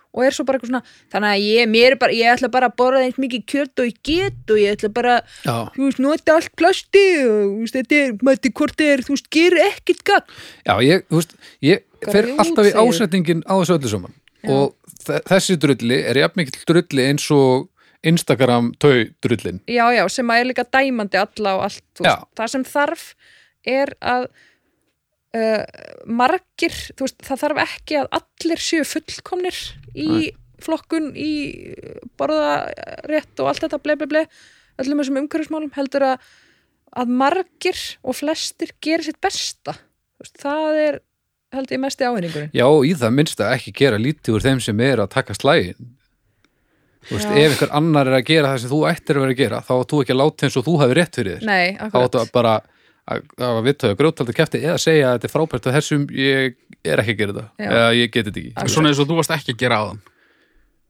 og er svo bara eitthvað svona, þannig að ég, mér er bara, ég ætla bara að borða eins mikið kjöt og ég get og ég ætla bara, Já. þú veist, nota allt plasti og þú veist, þetta er, mætti hvort er, þú veist, gerir ekkert gagn. Já, ég, þú veist, ég fer Grjót, alltaf í ásetningin á þessu öllu saman og þessi drulli er jafn mikill drulli eins og Instagram tau drullin. Já, já, sem að er líka dæmandi alla og allt, veist, það sem þarf er að uh, margir, þú veist, það þarf ekki að allir séu fullkomnir í flokkun, í borðarétt og allt þetta ble, ble, ble, öllum þessum umhverfismálum heldur að, að margir og flestir gerir sitt besta. Veist, það er held ég mesti ávinningurinn Já, og í það minnst að ekki gera lítið úr þeim sem er að taka slægin. Þú veist, Já. ef einhver annar er að gera það sem þú ættir að vera að gera, þá átt þú ekki að láta eins og þú hafi rétt fyrir þér. Nei, Þá akkurat áttu að bara að, að vittöðu grjótaldi kefti eða segja að þetta er frábært og þessum ég er ekki að gera þetta. Já. Eða ég geti þetta ekki. Akkurat. Svona eins og þú varst ekki að gera á þann.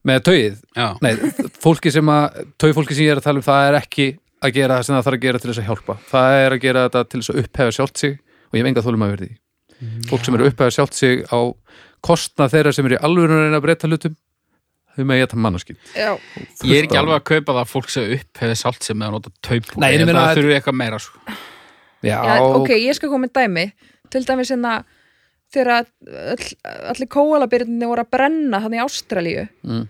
Með tauið, Já. Nei, fólki sem að, taufólki sem ég er að tala um, það er ekki að gera það sem það þarf að gera til þess að hjálpa. Það er að gera þetta til þess að upphefa sjálft sig og ég hef enga þólum að verði. Fólk sem eru að upphefa sjálft sig á kostnað þeirra sem eru í alvöru að reyna að breyta hlutum, þau með ég þetta mannaskil. Já, Ég er ekki alveg að kaupa það að fólk sé upp hefði salt sem með að nota taupu. Nei, meina það að- þurfi eitthvað meira sko. Já, Já, ok, ég skal koma með dæmi til dæmis hérna þegar all, allir kóalabyrðinni voru að brenna hann í Ástralíu Mm.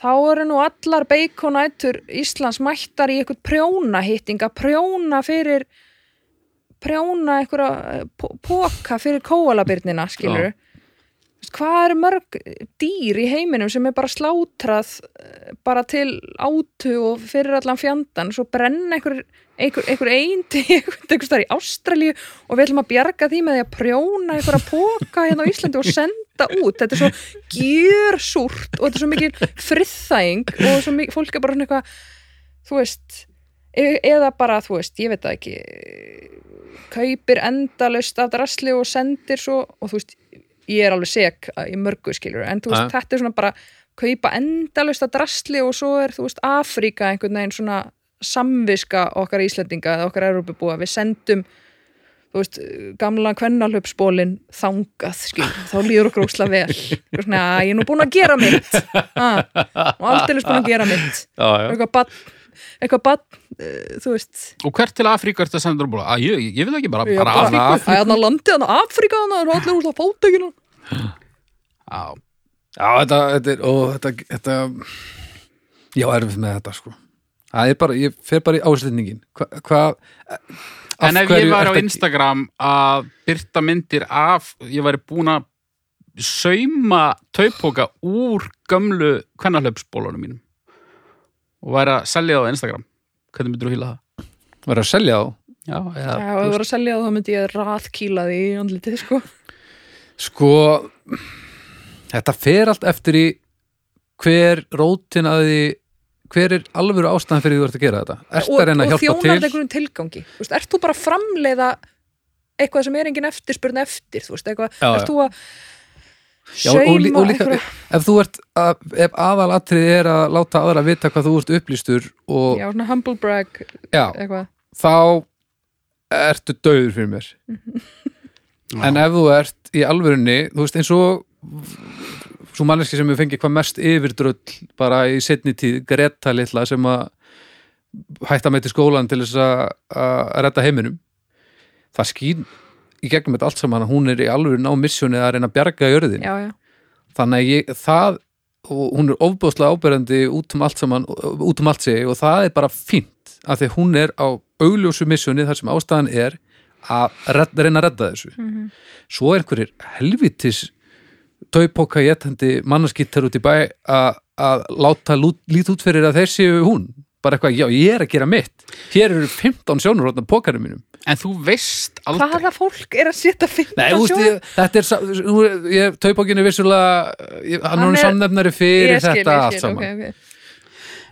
þá eru nú allar beikonætur Íslands mættar í eitthvað prjónahitting að prjóna fyrir prjóna einhverja po- poka fyrir kóalabyrnina skilur hvað eru mörg dýr í heiminum sem er bara slátrað eh, bara til átu og fyrir allan fjandan svo brenna einhver, einhver, einhver eindi einhver starf í Ástralíu og við ætlum að bjarga því með því að prjóna einhverja póka hérna á Íslandi og senda út. Þetta er svo gjörsúrt og þetta er svo mikil friðþæging og svo mikil, fólk er bara svona eitthvað þú veist e eða bara, þú veist, ég veit það ekki kaupir endalaust af drasli og sendir svo og þú veist, ég er alveg sek í mörgu skilur, en þú veist, Ja. þetta er svona bara kaupa endalaust af drasli og svo er, þú veist, Afríka einhvern veginn svona samviska okkar Íslendinga eða okkar Európubúa, við sendum þú veist, gamla kvennalöpsbólin þangað, skilur, þá líður okkur ósla vel, svona, "Æ, ég er nú búin að gera mitt. Ha, og aldrei búin að gera mitt. Já. eitthvað bann eitthvað bann, uh, þú veist. Og hvert til Afríku ertu að senda búla? Að ég, ég vil ekki bara, Já, bara bara- Afríku. Það er hann að landi hann að Afríka hann er allir úr það fótækina Já, Já, þetta, þetta er, og þetta, þetta já, erfið með þetta, sko. Það er bara, ég fer bara í áslendingin hvað, hva, En ef ég var á Instagram að byrta myndir af, ég væri búin að sauma taupóka úr gömlu kvennalöpsbólunum mínum og væri að selja það á Instagram. Hvernig myndir þú hýla það? var að selja á? Já, eða, Já, ef þú það voru að selja það þá myndi ég raðkýla því í andlitið, sko. Sko þetta fer allt eftir í hver rótin að því hver er alvöru ástæðan fyrir því þú ert að gera þetta? Ertu að reyna að og hjálpa þjónar til einhverjum tilgangi. Þú veist, ert þú bara að framleiða eitthvað sem er engin eftirspurn eftir þú veist, eitthvað, Já, ert þú að Já, og, lí- og líka, ef þú ert að, ef aðalatrið er að láta aðra vita hvað þú ert upplýstur og já, svona humble brag já, eitthvað, þá ertu döður fyrir mér. En ef þú ert í alvörunni þú veist eins og svo manneski sem við fengið hvað mest yfirdröll bara í setni tíð, Greta litla sem að hætta með til skólan til þess að að redda heiminum það skýn í gegnum þetta allt saman að hún er í alvörun á missjóni að reyna að bjarga jörðin já, já, þannig að ég, það og hún er ofbúðslega áberandi út um allt saman, út um allt sig og það er bara fínt af því að hún er á augljósu missjóni þar sem ástæðan er að redda, reyna að redda þessu. Mhm. svo er einhverjir helvitis taupóka jéttandi mannaskittar út í bæ að að láta lít út fyrir að þeir séu hún bara eitthvað, já, ég er að gera mitt hér eru 15 sjónur á pokarum mínum En þú veist aldrei. hvaða fólk er að setja 15 Nei, þú veist, sjónvarp? ég, þetta er, sa- nú- ég, taupókin er vissulega, hann er samnefnari fyrir skil, þetta ég allt skil, saman. ok, ok.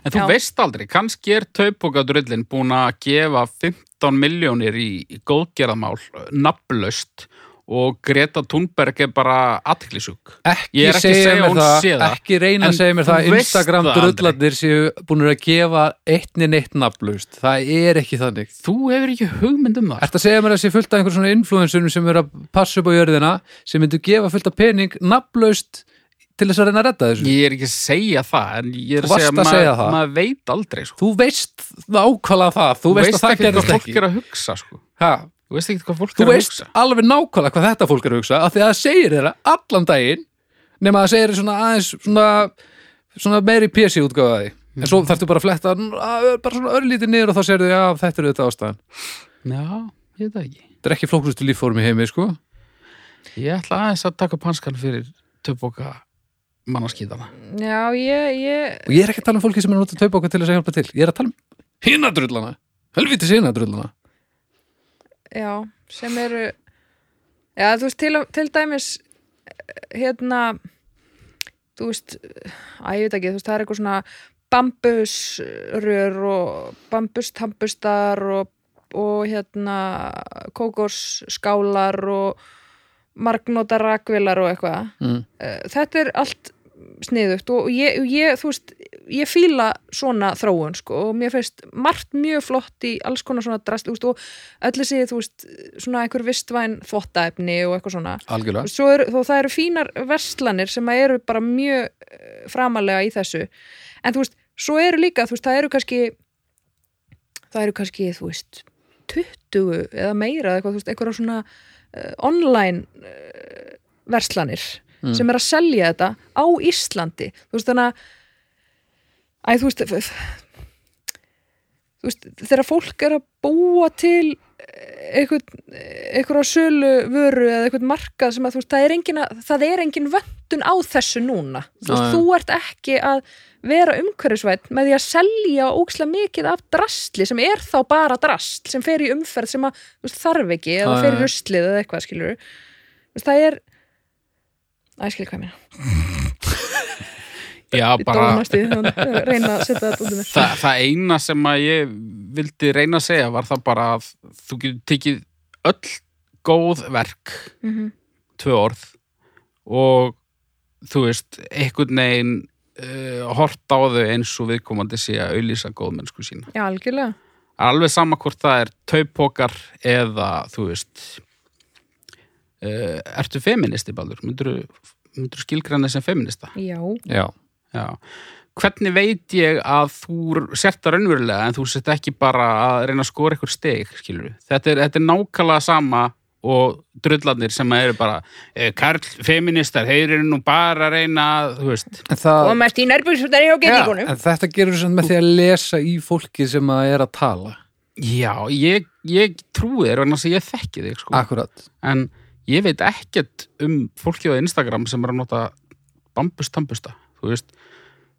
En þú Já. veist aldrei, kannski er taupókadrullin búin að gefa 15 miljónir í í góðgerðamál, nafnlaust og Greta Thunberg er bara aðtiklisug. Ekki, ekki að segja mér að það, það, ekki reyna að segja mér þú það að veist Instagram það drullarnir séu búin að gefa eittni neitt nafnlaust það er ekki þannig Þú hefur ekki hugmynd um það. Að segja mér að sé fullt af einhver svona influensurum sem eru að passa upp á jörðina sem myndu gefa fullt af pening nafnlaust til þess að reyna að redda þessu Ég er ekki að segja það, en ég er Þú að segja að að segja það. maður veit aldrei. Sko. Þú veist nákvæmlega það Þú veist, að það ekki hvað gerist ekki að hugsa. Sko. ha, Þú veist ekki hvað fólk Þú er að veist hugsa. alveg nákvæmlega hvað þetta fólk er að hugsa af því að það segir þeirra allan daginn nema að það segir svona aðeins svona, svona meiri PC útgáfa því. En svo þarftu bara að fletta að- bara svona örlítið niður og þá segir þau já þetta er þetta ástæðan. Já, ég veit það ekki. Þetta er ekki flóknustu líffórum í heimi sko. Ég ætla aðeins að taka upp hanskan fyrir töfbóka mannaskýtana. já, ég, ég og ég er ekki að tala um fólki sem er að nota taupáka til þess að hjálpa til. Ég er að tala um hinadrullana helvitis hinadrullana já, sem eru já, þú veist, til, til dæmis hérna þú veist, að ég veit ekki þú veist, það er eitthvað svona bambusrör og bambustambustar og, og hérna kókosskálar og margnóta rakvilar og eitthvað mm. Eh, þetta er allt sniðugt og ég, ég, þú veist, ég fíla svona þróun sko og mér finnst margt mjög flott í alls konar svona drast veist, og öllu sé, þú veist, svona einhver vistvæn þvottaefni og eitthvað svona. Algjörlega. Svo eru, þó það eru fínar verslanir sem eru bara mjög eh, framalega í þessu. En þú veist, svo eru líka, þú veist, það eru kannski það eru kannski, þú veist 20 eða meira eitthvað, þú veist, einhverja svona uh, online uh, verslanir Mm. sem er að selja þetta á Íslandi. Þú veist, þannig að æ, þú veist þú veist, þegar fólk er að búa til eitthvað, eitthvað sölu vöru eða eitthvað markað sem að þú veist, það er engin, að, það er engin vöndun á þessu núna. Þú, Já, veist, þú ert ekki að vera umhverfisvætt með því að selja ókslega mikið af drastli sem er þá bara drastl sem fer í umferð sem að þú þarf ekki eða fer í ruslið eða eitthvað skilur það er ég skil hvað ég meina um mér það, það eina sem að ég vildi reyna að segja var það bara að þú getur tekið öll góð verk, Mhm. tvö orð og þú veist, einhvern veginn uh, hort á þau eins og viðkomandi sé að auðlýsa góðmennsku sína. Já, algjörlega Alveg sama hvort það er taupokar eða, þú veist, ertu feministi, Baldur? Myndur þú skilgræna sem feminista? Já, já, Já. hvernig veit ég að þú sért það raunverulega en þú sért ekki bara að reyna að skora eitthvað steg, skilur þetta er, þetta er nákvæmlega sama og drullarnir sem eru bara eh, Karl, feministar, þeir eru nú bara að reyna, að, þú veist. Það, mest í nærbjörnsvöldari hjá Já, en þetta gerur svona með því að lesa í fólki sem að er að tala. Já, ég, ég trúi þér að ég þekki þig, sko. Akkurat. En ég veit ekkert um fólki á Instagram sem er að nota bambustambusta, þú veist.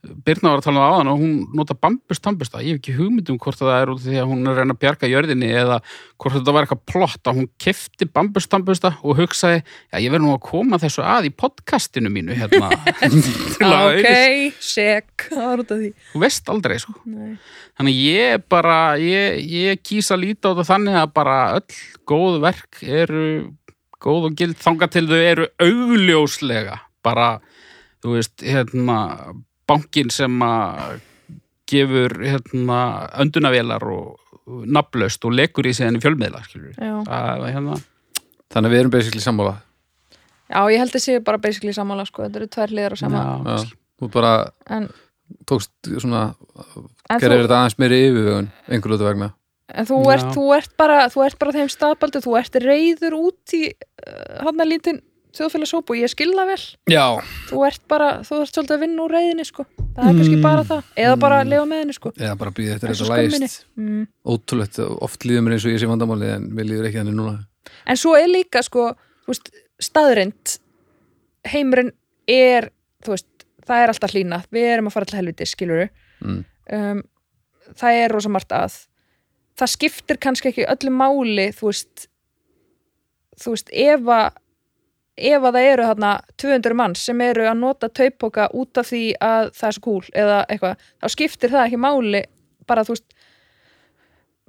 Birna var að tala um það áðan og hún nota bambustambusta, ég hef ekki hugmynd um hvort að það er út því að hún er að reyna að bjarga jörðinni eða hvort þetta var eitthvað plott að hún kefti bambustambusta og hugsaði já, ég verð nú að koma þessu að í podcastinu mínu hérna. Ok, því. Þú veist aldrei sko. Nei. Þannig ég bara, ég, ég kýsa líta á þetta þannig að bara öll góð verk eru góð og gild þanga til þau eru augljóslega bara, þú veist, hérna, bankin sem að gefur hérna, öndunavélar og nafnlaust og lekur í sig henni fjölmiðla, skilur við. Já. Það er hérna, Þannig að við erum basically sammála. Já, ég held að sé bara basically sammála sko, þetta eru tvær liðar og sama já, Þú bara en, tókst svona þú, þetta aðeins meiri yfirvegun einhverju út vegna en þú, ert, þú ert bara þú ert bara þeim staðbaldu, þú ert reyður út í uh, hann að lítinn þjóðfélagsóp og ég skil það vel. Já, þú ert bara, þú ert svolítið að vinna úr reyðinni sko, það er kannski bara það. Eða bara að lifa með henni sko. Eða bara býða eftir þetta skömminni. lægist mm. Ótrúlegt, oft líður mér eins og ég sé vandamáli en við líður ekki þannig núna. En svo er líka sko þú veist, staðrind heimurinn er þú veist, það er alltaf hlýna. Við erum að fara til helviti, skilur mm. um, það er rosa margt að það skiptir kannski ekki öllu máli þú veist þú veist, ef að ef að það eru þarna 200 manns sem eru að nota taupoka út af því að það er svo cool eða eitthvað, þá skiptir það ekki máli bara þú veist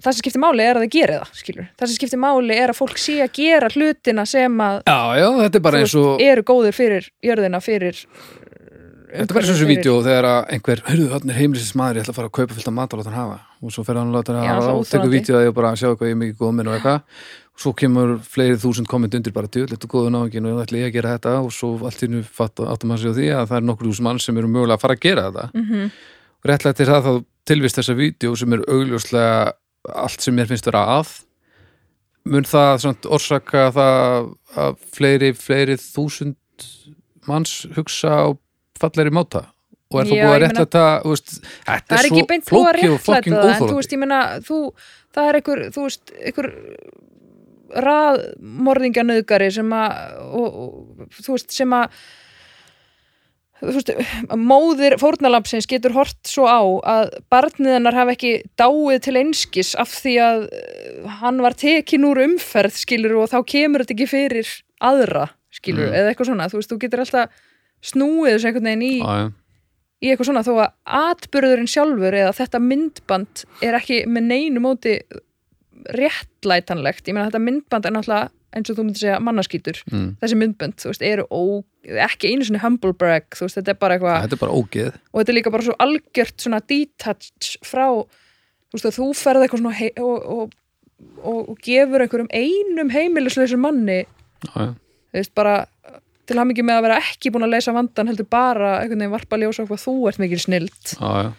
það sem skiptir máli er að það geri það, skilur það sem skiptir máli er að fólk sé að gera hlutina sem að Já, já, þetta er bara þú eins og eru góðir fyrir jörðina fyrir Þetta er eins og þessu vídeo þegar að einhver, hörðu, hann er heimlisins maður, ég ætla að fara að kaupa fullt af mat og láta hann hafa. Og svo fer hann að láta hann hafa og tekur óþolandi. vídeo að ég bara sjá hvað ég er mikið góð minn og eitthvað. Og svo kemur fleiri þúsund komment undir bara djöld, þetta er góðu náðingin og ég ætla ég að gera þetta? Og svo allt í nú áttum að segja því að það er nokkur þúsund mann sem eru mögulega að fara að gera þetta. Mm -hmm. og réttlega til það þá tilvist þessa vídeo sem er augljóslega allt sem mér finnst vera að. Mun það svona, orsaka það að fleiri, fleiri þúsund manns hugsa á falleri máta? Og er það búið að réttlega þetta það er svo flókið og þú óþólandi veist, ég meina, þú, það er einhver, þú veist, einhver raðmorðingjanauðgari sem að þú veist, sem að þú veist, móðir fórnalampsins getur hort svo á að barnið hennar hafi ekki dáið til einskis af því að hann var tekin úr umferð skilur og þá kemur þetta ekki fyrir aðra skilur, Mm. eða eitthvað svona. Þú veist, þú getur alltaf snúið þessu einhvern veginn í já. í eitthvað svona þó að atbyrðurinn sjálfur eða þetta myndband er ekki með neinu móti réttlætanlegt, ég meina þetta myndband er náttúrulega eins og þú myndir segja mannaskýtur Mm. þessi myndband, þú veist, eru ó, ekki einu svona humble brag, þú veist, þetta er bara eitthvað þetta er bara ógeð og þetta er líka bara svo algjört svona detach frá þú veist, þú ferð eitthvað svona og, og, og, og gefur einhverjum einum heimilislausum manni já. þú veist, bara til hann ekki með að vera ekki búin að leysa vandan heldur bara einhvern veginn varpa ljósa hvað þú ert mikil snilt Já, já.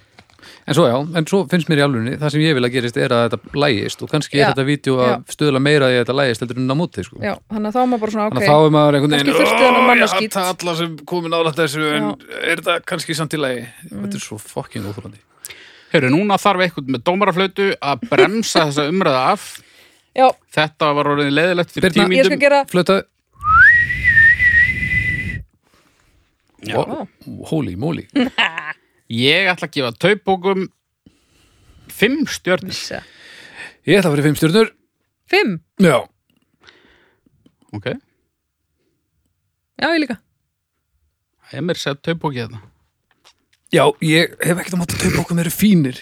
En svo já, en svo finnst mér í alvegni það sem ég vil að gerist er að þetta lægist og kannski Já, er þetta vídeo að stöðla meira að þetta lægist heldur en að móti sko. Já, þannig að þá er maður bara svona, Þannig ok, að þá er maður einhvern veginn "Ó, mannaskít." Ég hata alla sem komin nálægt þessu en er þetta kannski samt í lægi Þetta er svo fucking óþólandi Heyrðu, núna þarf eitthvað með dómaraflötu að bremsa þessa umræða af. já, Þetta var orðin leðilegt fyrir Birna, tíu ég skal mínútum. gera Flötaði Já. wow, Holy moly. Ég ætla að gefa taupbókum fimm stjörnir. Missa. Ég ætla að fyrir fimm stjörnur. Fimm, Já, Ok, já ég líka. Ég er mér sett taupbókið þetta. já ég hef ekkert að máta taup okkur með eru fínir.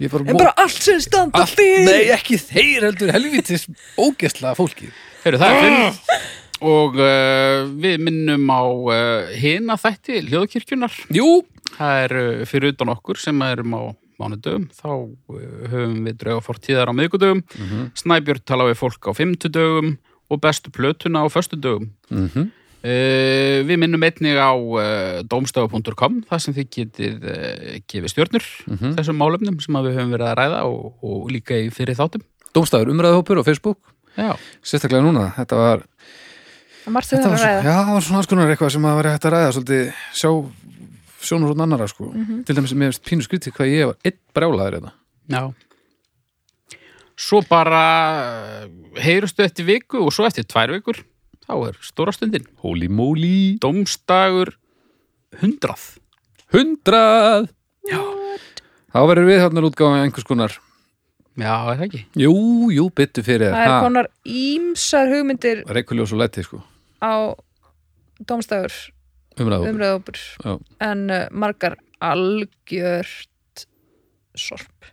Ég bara, En bara allt sem standa allt, fyrir. Nei, ekki þeir heldur helvitis ógeðslega fólki Heyrðu, það er fimm. Og uh, við minnum á uh, hina þætti hljóðkirkjunar. Jú, Það er uh, fyrir utan okkur sem erum á mánudögum. Þá höfum við drauga fortíðar á miðgudögum. Mhm. Snæbjörn tala við fólk á fimmtudögum og bestu plötuna á föstudögum. mm Uh, við minnum einnig á domstafu.com þar sem þið getið gefið stjörnur Mhm. þessum málefnum sem við höfum verið að ræða og, og líka í fyrir þáttum Dómstafur umræðahópur á Facebook Já, sérstaklega núna, þetta var Það er margt sem þetta það var, að svo, ræða. já, það var svona alls konar eitthvað sem að vera hægt að ræða svolítið, sjá sjónur og annara sko. Mhm. til dæmis með pínu skrítið hvað ég var einn brjálaður þetta. Já. Svo bara uh, heyrustu eftir viku og svo eftir tvær vikur þá er stóra stundin. Holy moly. Dómstagur 100 Hundrað! Já. Þá verður við þarna útgáfa einhvers konar. Já, er það ekki? Jú, jú, byttu fyrir Það er konar ímsar hugmyndir. Reikuljós og læti sko á Umræðu umræðópur Já. en uh, margar algjört sorp.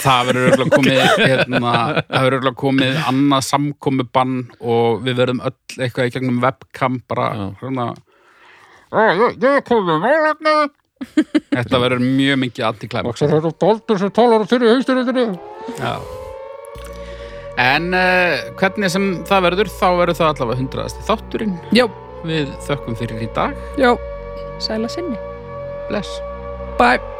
Það verður örugglega komið hérna, það verður örugglega komið annað samkomi bann og við verðum öll eitthvað í gegnum webcam bara "Ó, ég, ég komið málefni. Þetta verður mjög mikið antiklæmaks þetta doldur sem talar fyrir hausturöndinu Já En uh, hvernig sem það verður þá verður það allavega hundraðasti þátturinn. Já, Við þökkum fyrir í dag. Já, Sæla sinni. Bless. Bye